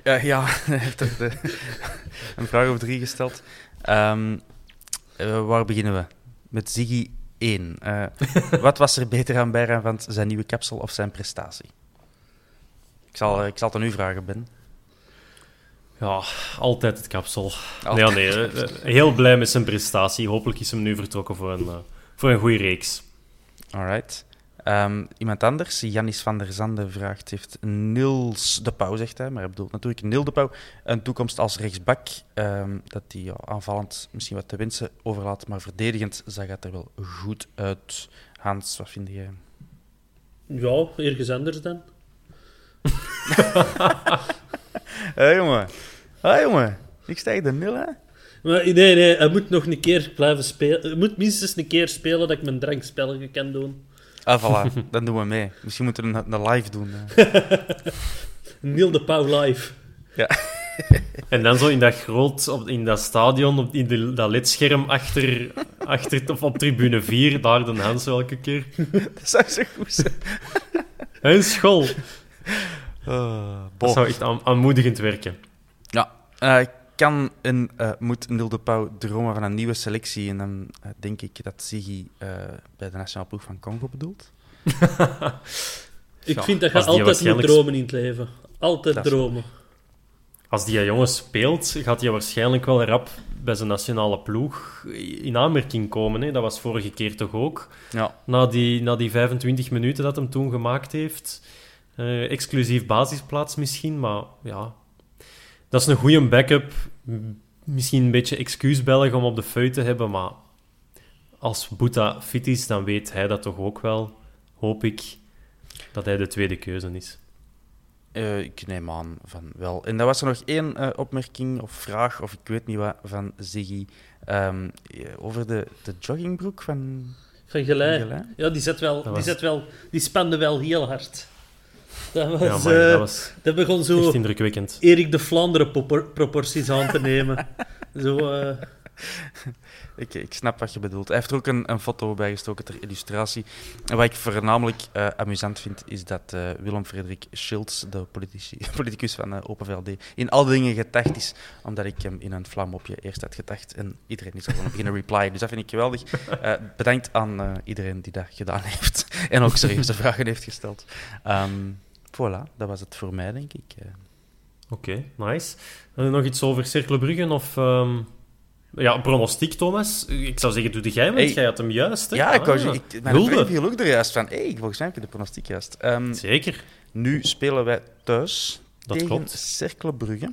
Eh, ja, hij heeft er de- een vraag of drie gesteld. Ehm, eh, waar beginnen we? Met Ziggy 1. Eh, wat was er beter aan Bijran van zijn nieuwe kapsel of zijn prestatie? Ik zal, ik zal het aan u vragen, Ben. Ja, altijd het kapsel. Altijd. Nee, eh, heel blij met zijn prestatie. Hopelijk is hem nu vertrokken voor een, voor een goede reeks. Alright. Ehm, iemand anders, Janis van der Zande, vraagt: Heeft Niels de Pauw, zegt hij, maar hij bedoelt natuurlijk Niels de Pauw, een toekomst als rechtsbak? ehm, dat hij ja, aanvallend misschien wat te wensen overlaat, maar verdedigend zag het er wel goed uit. Hans, wat vind jij? Ja, ergens anders dan. Hé jongen, hé jongen, ik stijg de nul hè? Maar nee, nee, hij moet nog een keer blijven spelen. Hij moet minstens een keer spelen dat ik mijn drankspelletje kan doen. Ah, voilà, dan doen we mee. Misschien moeten we een, een live doen. Neil de Pauw live. En dan zo in dat groot, op, in dat stadion, op, in de, dat ledscherm achter, achter of op tribune 4, daar de Hans welke keer. Dat zou zo goed zijn. En school. Uh, Dat zou echt aan- aanmoedigend werken. Ja, eh, kan en eh, moet Nil de Pauw dromen van een nieuwe selectie? En dan eh, denk ik dat Ziggy eh, bij de nationale ploeg van Congo bedoelt. Ik Ja, vind dat je altijd moet waarschijnlijk- dromen in het leven. Altijd Dat dromen. Als die jongen speelt, gaat hij waarschijnlijk wel rap bij zijn nationale ploeg in aanmerking komen. Hè? Dat was vorige keer toch ook. Ja, Na die, na die 25 minuten dat hem toen gemaakt heeft. Eh, exclusief basisplaats misschien, maar ja. Dat is een goede backup. Misschien een beetje excuusbellig om op de feu te hebben, maar als Boeta fit is, dan weet hij dat toch ook wel, hoop ik, dat hij de tweede keuze is. eh, ik neem aan van wel. En dan was er nog één eh, opmerking of vraag, of ik weet niet wat, van Ziggy. ehm, eh, over de, de joggingbroek van Van Gelei. Ja, die zet wel, die was- zet wel, die spande wel heel hard. Dat, was, Ja, maar eh, dat was dat begon zo echt indrukwekkend. Erik de Vlaanderen proporties aan te nemen. zo, eh, Ik, ik snap wat je bedoelt. Hij heeft er ook een, een foto bijgestoken ter illustratie. En wat ik voornamelijk eh, amusant vind, is dat eh, Willem-Frederik Schilds, de politici, politicus van eh, Open VLD, in al dingen gedacht is, omdat ik hem in een vlammopje eerst had gedacht. En iedereen is er gewoon beginnen reply. Dus dat vind ik geweldig. Bedankt aan iedereen die dat gedaan heeft. en ook serieuze vragen heeft gesteld. Ehm voilà, dat was het voor mij, denk ik. Oké, nice. Nog iets over Cercle Brugge of... ehm, Ja, pronostiek, Thomas. Ik zou zeggen, doe de jij, want Hey. jij had hem juist. Hè? ja, ik Ah, zeggen, ik, mijn vriend viel ook er juist van. Hey, volgens mij heb je de pronostiek juist. Ehm, Zeker. Nu spelen wij thuis Dat tegen klopt. Cercle Brugge.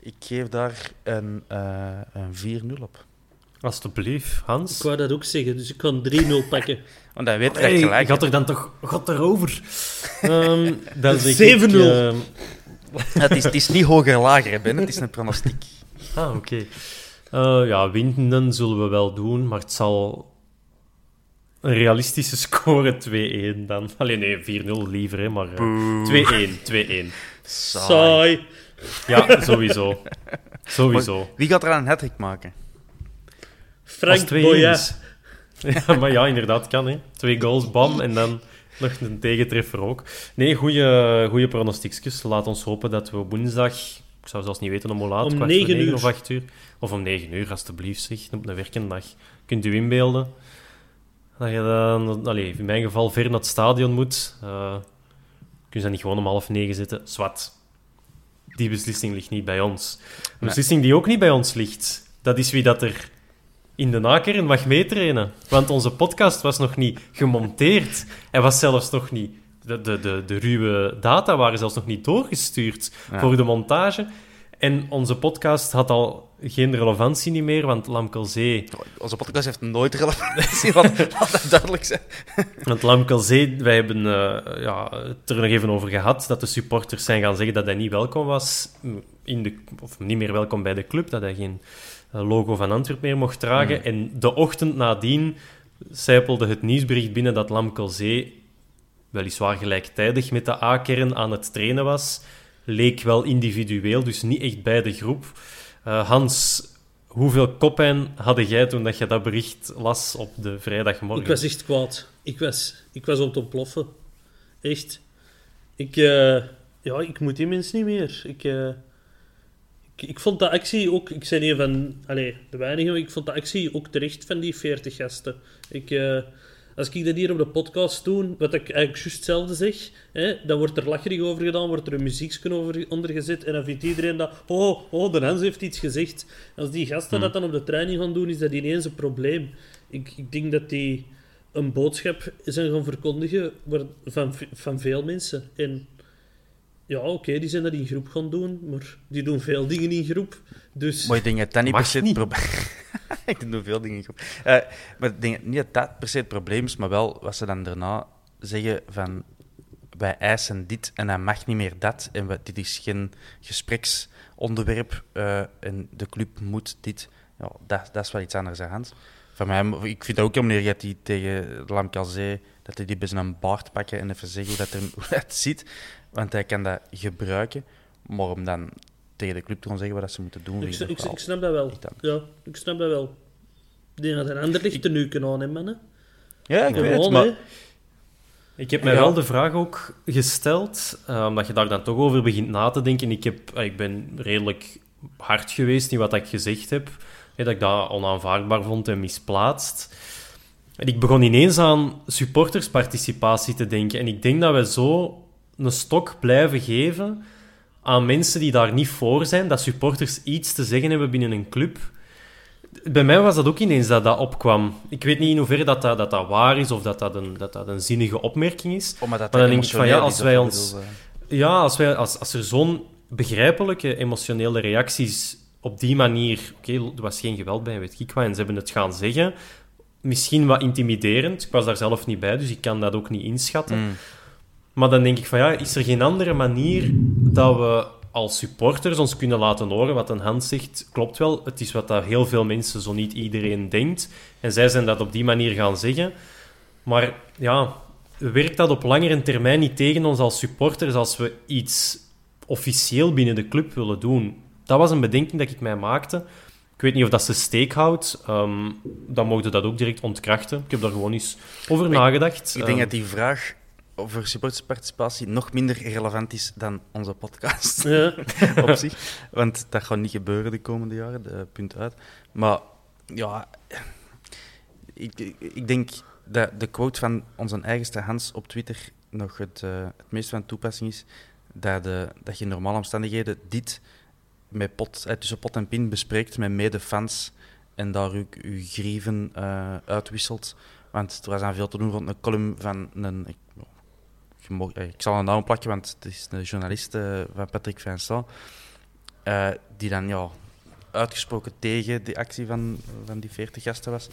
Ik geef daar een, eh, een 4-0 op. Alsjeblieft, Hans. ik wou dat ook zeggen, dus ik kan 3-0 pakken. Want dan weet Hey, gelijk. gaat er dan toch gaat erover? Ehm dan zeg 7-0. ik, ehm, het, is, het is niet hoger lager, hè, Ben. Het is een pronostiek. ah, oké. Eh, ja, winnen zullen we wel doen, maar het zal een realistische score 2-1 dan. Alleen nee, 4-0 liever, hè, maar eh, 2-1, 2-1. Saai. Ja, sowieso. Sowieso. Wie gaat er aan een hat maken? Frank Als 2-1 Boya. is. Ja, maar ja, inderdaad, kan. Hè. Twee goals, bam, en dan nog een tegentreffer ook. Nee, goede pronostiekjes. Laat ons hopen dat we woensdag... Ik zou zelfs niet weten om hoe laat. Om kwart voor 9 negen uur. of 8 uur. Of om 9 uur, alstublieft, zeg. Op een werkende dag. Kunt u inbeelden. Dat je dan, allee, in mijn geval, ver naar het stadion moet. Eh kun je dan niet gewoon om half negen zitten? Zwat. Die beslissing ligt niet bij ons. Een beslissing die ook niet bij ons ligt, dat is wie dat er in de nakern mag meetrainen. Want onze podcast was nog niet gemonteerd. Hij was zelfs nog niet... De, de, de, de ruwe data waren zelfs nog niet doorgestuurd Ja. voor de montage. En onze podcast had al geen relevantie niet meer, want Lamkelzee... Onze podcast heeft nooit relevantie, laat dat duidelijk zijn. Want Lamkelzee, wij hebben eh, ja, het er nog even over gehad, dat de supporters zijn gaan zeggen dat hij niet welkom was, in de, of niet meer welkom bij de club, dat hij geen eh, logo van Antwerp meer mocht dragen. En de ochtend nadien zijpelde het nieuwsbericht binnen dat Lamkelzee weliswaar gelijktijdig met de A-kern aan het trainen was. Leek wel individueel, dus niet echt bij de groep. Eh, Hans, hoeveel koppijn hadden jij toen dat je dat bericht las op de vrijdagmorgen? Ik was echt kwaad. Ik was, ik was om te ontploffen. Echt. Ik, eh, ja, ik moet die mensen niet meer. Ik, eh, ik, ik vond de actie ook... Ik zei niet van... Allee, de weinigen, ik vond de actie ook terecht van die 40 gasten. Ik... als ik dat hier op de podcast doe, wat ik eigenlijk juist hetzelfde zeg, hè, dan wordt er lacherig over gedaan, wordt er een muziekje over onder gezet en dan vindt iedereen dat, oh, oh, de Hans heeft iets gezegd. Als die gasten dat dan op de training gaan doen, is dat ineens een probleem. Ik, ik denk dat die een boodschap zijn gaan verkondigen waar- van, van veel mensen. En ja, oké, die zijn dat in groep gaan doen, maar die doen veel dingen in groep. Dus Maar ik denk dat dat niet Mag per se het probleem Ik doe veel dingen goed. Eh, maar ik denk niet dat dat per se het probleem is, maar wel wat ze dan daarna zeggen van wij eisen dit en hij mag niet meer dat. En we- dit is geen gespreksonderwerp eh, en de club moet dit. Ja, dat, dat is wel iets anders aan de hand. Van mij, ik vind het ook jammer dat hij tegen Lamkazé dat hij die bij zijn baard pakken en even zeggen hoe dat, er, hoe dat zit. Want hij kan dat gebruiken. Maar om dan tegen de club te gaan zeggen wat dat ze moeten doen... ik, ik snap dat wel. Ja, ik snap dat wel. Die had een ander licht te nuken aan, hè, mannen. Ja, ik weet het, maar... Ik heb mij Ja. wel de vraag ook gesteld, eh, omdat je daar dan toch over begint na te denken. Ik, heb, eh, ik ben redelijk hard geweest in wat ik gezegd heb. hè, dat ik dat onaanvaardbaar vond en misplaatst. En ik begon ineens aan supportersparticipatie te denken. En ik denk dat we zo een stok blijven geven aan mensen die daar niet voor zijn. Dat supporters iets te zeggen hebben binnen een club. Bij mij was dat ook ineens dat dat opkwam. Ik weet niet in hoeverre dat, dat, dat, dat waar is of dat dat, een, dat dat een zinnige opmerking is. Omdat dat Maar dan denk ik van, ja, als wij ons- bedoel, Ja, als, wij, als, als er zo'n begrijpelijke emotionele reacties op die manier... Oké, er was geen geweld bij, weet ik wat, en ze hebben het gaan zeggen. Misschien wat intimiderend. Ik was daar zelf niet bij, dus ik kan dat ook niet inschatten. Mm. Maar dan denk ik van, ja, is er geen andere manier dat we als supporters ons kunnen laten horen wat een hand zegt? Klopt wel, het is wat dat heel veel mensen, zo niet iedereen, denkt. En zij zijn dat op die manier gaan zeggen. Maar ja, werkt dat op langere termijn niet tegen ons als supporters als we iets officieel binnen de club willen doen? Dat was een bedenking dat ik mij maakte. Ik weet niet of dat ze steek houdt. Ehm, dan mogen dat ook direct ontkrachten. Ik heb daar gewoon eens over Maar nagedacht. Ik denk Ehm, dat die vraag over supportersparticipatie nog minder relevant is dan onze podcast Ja. op zich. Want dat gaat niet gebeuren de komende jaren, de, punt uit. Maar ja, ik, ik- denk dat de quote van onze eigenste Hans op Twitter nog het, eh, het meest van toepassing is. Dat, de, dat je in normale omstandigheden dit met pot, eh, tussen pot en pin bespreekt met medefans en daar ook je grieven eh, uitwisselt. Want er was aan veel te doen rond een column van een. Eh, ik zal een naam plakken, want het is een journalist eh, van Patrick Vincent. eh, die dan ja, uitgesproken tegen die actie van, van die 40 gasten was.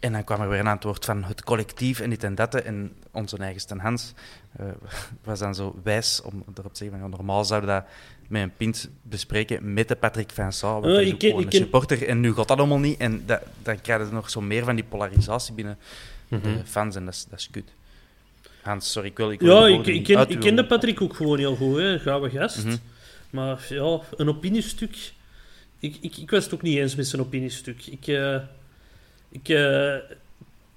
En dan kwam er weer een antwoord van het collectief en dit en dat. En onze eigen Stan Hans was dan zo wijs om erop te zeggen van normaal zouden we dat met een pint bespreken met de Patrick Vincent. Want Oh, ik ken- ik ken- supporter. En nu gaat dat allemaal niet. En dat, dan krijg je nog zo meer van die polarisatie binnen Mhm. de fans. En dat is, dat is kut. Hans, sorry, ik wil... Ik wil Ja, ik, ik, ken, ik kende Patrick ook gewoon heel goed, hè. Gave gast. Mhm. Maar ja, een opiniestuk... Ik, ik, ik was het ook niet eens met zijn opiniestuk. Ik... eh, ik eh,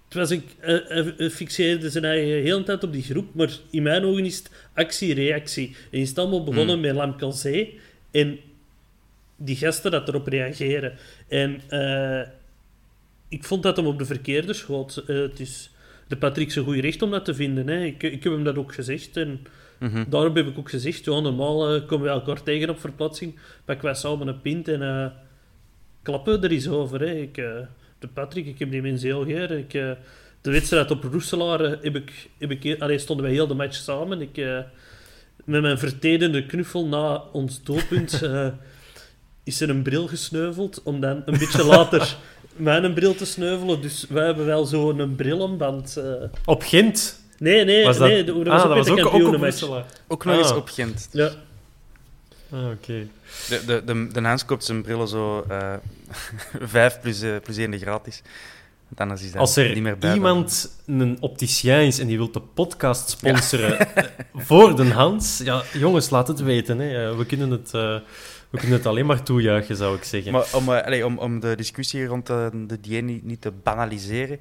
het was een, eh, hij- fixeerde zijn eigen heel tijd op die groep, maar in mijn ogen is het actie-reactie. En is het allemaal begonnen met Lamkelzee en die gasten dat erop reageren. En ik vond dat hem op de verkeerde schoot. Is de Patrick zijn goede recht om dat te vinden. Hè. Ik, ik heb hem dat ook gezegd. En Mhm. daarom heb ik ook gezegd, ja, normaal eh, komen we elkaar tegen op verplaatsing. Pak wij samen een pint en eh, klappen er eens over. Hè. Ik, eh, de Patrick, ik heb die mensen heel. Ik, eh, de wedstrijd op Roeselaar heb ik, heb ik, allee, stonden wij heel de match samen. Ik, met mijn vertedende knuffel na ons doelpunt is er een bril gesneuveld om dan een beetje later mijn bril te sneuvelen. Dus wij hebben wel zo'n brilomband. eh. Op Gent. Nee, nee, Was dat... nee, dat was ah, ook dat was ook, ook op kampioenenmatch. Brussel. Ook nog Ah. eens op Gent. Ja. Ah, oké. De, de, de, de Hans koopt zijn brillen zo eh vijf plus, eh, plus één gratis. Is dat Als er niet meer bij. iemand een opticien is en die wil de podcast sponsoren voor de Hans, ja, jongens, laat het weten. Hè. We, kunnen het, eh, we kunnen het alleen maar toejuichen, zou ik zeggen. Maar om, eh, allee, om, om de discussie rond eh, de dieet niet, niet te banaliseren,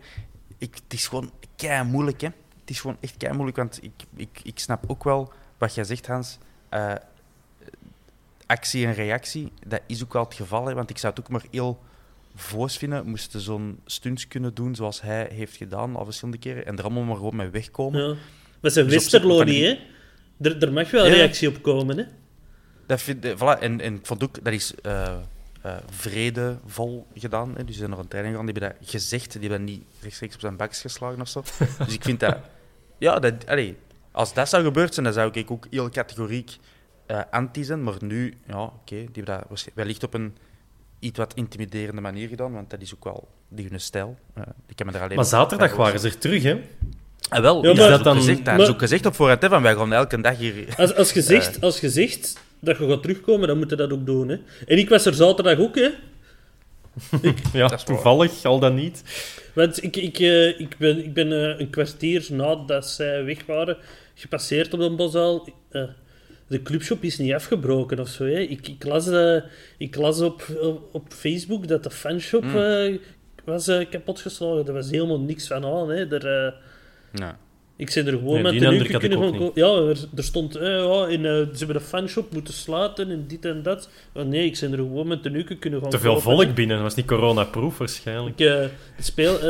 ik, het is gewoon kei moeilijk. Hè? Het is gewoon echt kei moeilijk, want ik, ik, ik snap ook wel wat jij zegt, Hans. Eh, actie en reactie, dat is ook wel het geval. Hè? Want ik zou het ook maar heel voos vinden, moesten zo'n stunts kunnen doen zoals hij heeft gedaan al verschillende keren en er allemaal maar gewoon mee wegkomen. Ja. Maar zijn Dus zich- niet, hè? Er, er mag wel Ja. reactie op komen, hè? Dat vind, eh, voilà, en, en ik vond ook, dat is eh, eh, vredevol gedaan. Hè. Dus die zijn nog een training gegaan, die hebben dat gezegd. Die hebben dat niet rechtstreeks op zijn bakjes geslagen of zo. dus ik vind dat... Ja, dat, allee, als dat zou gebeurd zijn, dan zou ik ook heel categoriek eh, anti zijn. Maar nu, ja, oké, die hebben dat wellicht op een iets wat intimiderende manier gedaan. Want dat is ook wel die hun stijl. Ik heb me daar alleen maar zaterdag waren ze er terug, hè? Ah, wel, Ja, is dat, dan- gezegd, dat maar- is ook gezegd op voorhand, hè, van wij gaan elke dag hier... Als, als, Eh. als je zegt dat je gaat terugkomen, dan moet je dat ook doen, hè? En ik was er zaterdag ook, hè? Ja, Dat is waar. toevallig, al dan niet. Want ik, ik, eh, ik ben, ik ben eh, een kwartier nadat zij weg waren gepasseerd op de Bosuil. Eh, de clubshop is niet afgebroken of zo. Hè. Ik, ik las, eh, ik las op, op, op Facebook dat de fanshop eh, was eh, kapotgeslagen. Er was helemaal niks van aan. Hè. Er, eh, Ja. Ik zei er gewoon Nee, met de ik kunnen gewoon Ja, er, er stond, eh, ja, in, eh, ze hebben de fanshop moeten sluiten en dit en dat. Oh, nee, ik zei er gewoon met de nuke kunnen gaan Te veel kopen, volk binnen, dat was niet coronaproof waarschijnlijk. Ik, eh, speel, eh,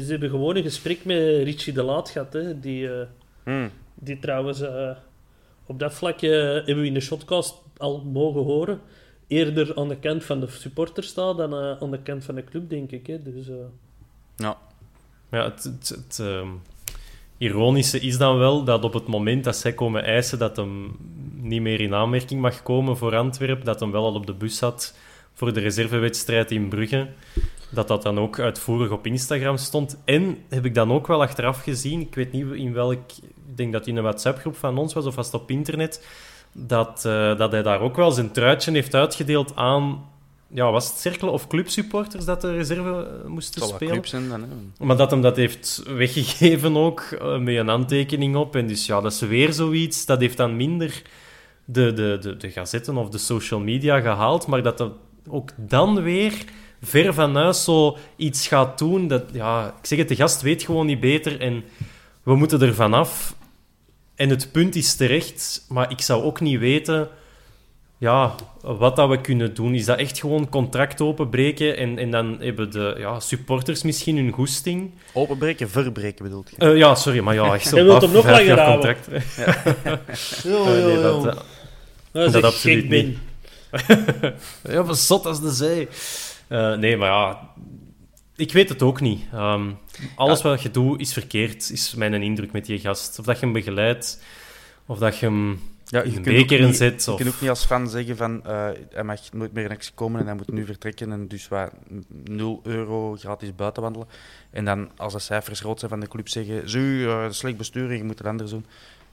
ze hebben gewoon een gesprek met Richie de Laat gehad. Hè, die, eh, Hmm. die trouwens eh, op dat vlak eh, hebben we in de shotcast al mogen horen. Eerder aan de kant van de supporter staat dan aan de kant van de club, denk ik. Hè. Dus, eh, Ja. Ja, het, het, het, ehm, ironische is dan wel dat op het moment dat zij komen eisen dat hem niet meer in aanmerking mag komen voor Antwerpen, dat hem wel al op de bus zat voor de reservewedstrijd in Brugge, dat dat dan ook uitvoerig op Instagram stond. En heb ik dan ook wel achteraf gezien, ik weet niet in welk, ik denk dat in een WhatsApp-groep van ons was of was het op internet, dat, eh, dat hij daar ook wel zijn truitje heeft uitgedeeld aan, ja, was het cirkel of clubsupporters dat de reserve eh, moesten spelen? zijn dan, hè. Maar dat hem dat heeft weggegeven ook, eh, met een handtekening op. En dus ja, dat is weer zoiets. Dat heeft dan minder de, de, de, de gazetten of de social media gehaald. Maar dat dat ook dan weer ver van huis zo iets gaat doen. Dat, ja, ik zeg het, de gast weet gewoon niet beter. En we moeten er vanaf. En het punt is terecht. Maar ik zou ook niet weten ja, wat dat we kunnen doen. Is dat echt gewoon contract openbreken en, en dan hebben de ja, supporters misschien hun goesting? Openbreken, verbreken bedoelt je? Eh, ja, sorry, maar ja, echt zo Jij wilt hem nog langer jaar houden. contract. ja, Eh, nee, dat, eh, als dat absoluut niet. ja, wat zot als de zee. Eh, nee, maar ja, ik weet het ook niet. Ehm, alles wat je doet is verkeerd, is mijn indruk met die gast. Of dat je hem begeleidt, of dat je hem Ja, een kunt beker inzet. Je Of... kunt ook niet als fan zeggen van eh, hij mag nooit meer in actie komen en hij moet nu vertrekken en dus wat 0 euro gratis buiten wandelen. En dan als de cijfers rood zijn van de club zeggen, zo, eh, slecht bestuur en je moet het anders doen.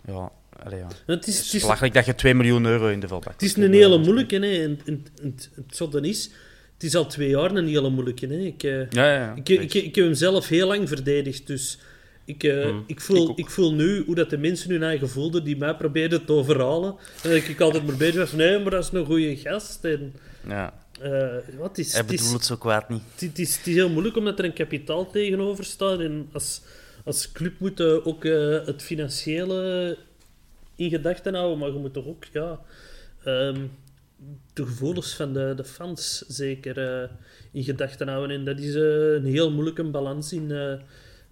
Ja, allee, ja. Het is, Het is belachelijk dat je 2 miljoen euro in de veld het is een hele moeilijke. Hè. En, en, en het- zotte is, het is al twee jaar een hele moeilijke. Hè. Ik, eh, Ja, ja, ja. Ik, ik, ik heb hem zelf heel lang verdedigd, dus ik, eh, Hmm. ik, voel, Ik voel nu hoe dat de mensen hun eigen voelden die mij probeerden te overhalen. En dat ik altijd maar bezig was, nee, maar dat is een goede gast. En, ja. eh, wat is, Hij het, is, bedoelt het zo kwaad niet. het, is, het is heel moeilijk omdat er een kapitaal tegenover staat. En als, als club moet je ook eh, het financiële in gedachten houden, maar je moet toch ook ja, ehm, de gevoelens van de, de fans zeker eh, in gedachten houden. En dat is eh, een heel moeilijke balans in eh,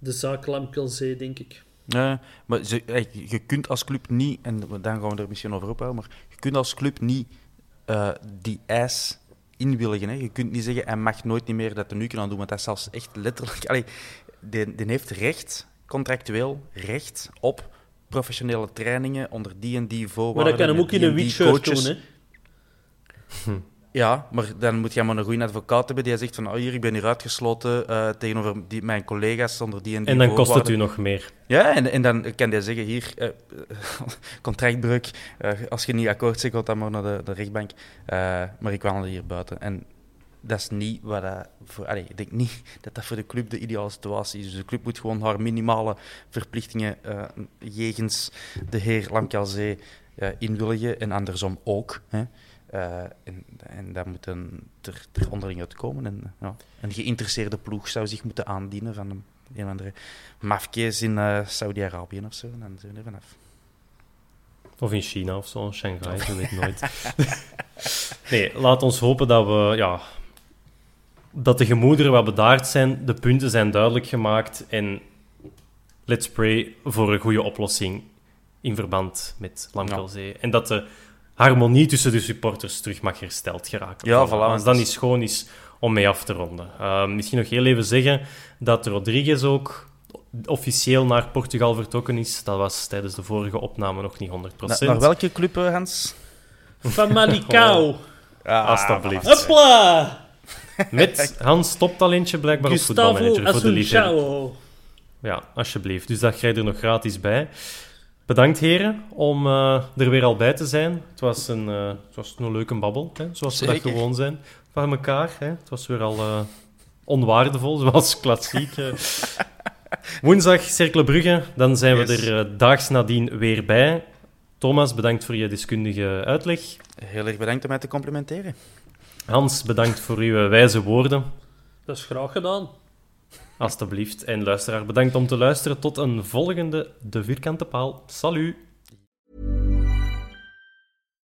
de zaak Lamkelzee, denk ik. Ja, maar ze, je kunt als club niet, en dan gaan we er misschien over ophouden, maar je kunt als club niet eh, die eis inwilligen. Hè. Je kunt niet zeggen, hij mag nooit niet meer dat er nu kunnen doen, want dat is zelfs echt letterlijk... Allee, die, die heeft recht, contractueel recht, op professionele trainingen onder die en die Maar voorwaarden. dat kan hem ook in een en wit die shirt coaches. doen, hè. Ja, maar dan moet je maar een goede advocaat hebben die zegt van oh, hier, ik ben hier uitgesloten uh, tegenover die, mijn collega's zonder die en die En dan kost het u nog meer. Ja, en, en dan kan hij zeggen, hier, uh, contractbreuk, uh, als je niet akkoord zegt, gaat dan maar naar de, de rechtbank. maar ik wandel hier buiten. En dat is niet wat dat voor... Ik denk niet dat dat voor de club de ideale situatie is. Dus de club moet gewoon haar minimale verplichtingen jegens de heer Lamkelzee invullen en andersom ook. Hè. Uh, en, en daar moet een, er, er onderling uitkomen. En, ja, een geïnteresseerde ploeg zou zich moeten aandienen van een, een of andere mafkees in uh, Saudi-Arabië of zo. En dan zijn we er vanaf. Of in China of zo, Shanghai, je weet nooit. nee, laat ons hopen dat we... Ja, dat de gemoederen wat bedaard zijn, de punten zijn duidelijk gemaakt en let's pray voor een goede oplossing in verband met Lamkelzee. Ja. En dat de harmonie tussen de supporters terug mag hersteld geraken. Ja, voilà. Als dat niet schoon is om mee af te ronden. Uh, misschien nog heel even zeggen dat Rodriguez ook officieel naar Portugal vertrokken is. Dat was tijdens de vorige opname nog niet 100%. Na, naar welke club, eh, Hans? Van Manicao. Oh. Ah, Alsjeblieft. Hopla! Met Hans toptalentje blijkbaar Gustavo op voetbalmanager voor de liefde. Ja, alsjeblieft. Dus dat krijg je er nog gratis bij. Bedankt heren om uh, er weer al bij te zijn. Het was een, uh, het was een leuke babbel, hè, zoals we dat gewoon zijn van elkaar. Hè. Het was weer al uh, onwaardevol, zoals klassiek. Woensdag Cercle Brugge, dan zijn we er daags nadien weer bij. Thomas, bedankt voor je deskundige uitleg. Heel erg bedankt om mij te complimenteren. Hans, bedankt voor uw wijze woorden. Dat is graag gedaan. Alsjeblieft. En luisteraar, bedankt om te luisteren. Tot een volgende De Vierkante Paal. Salut!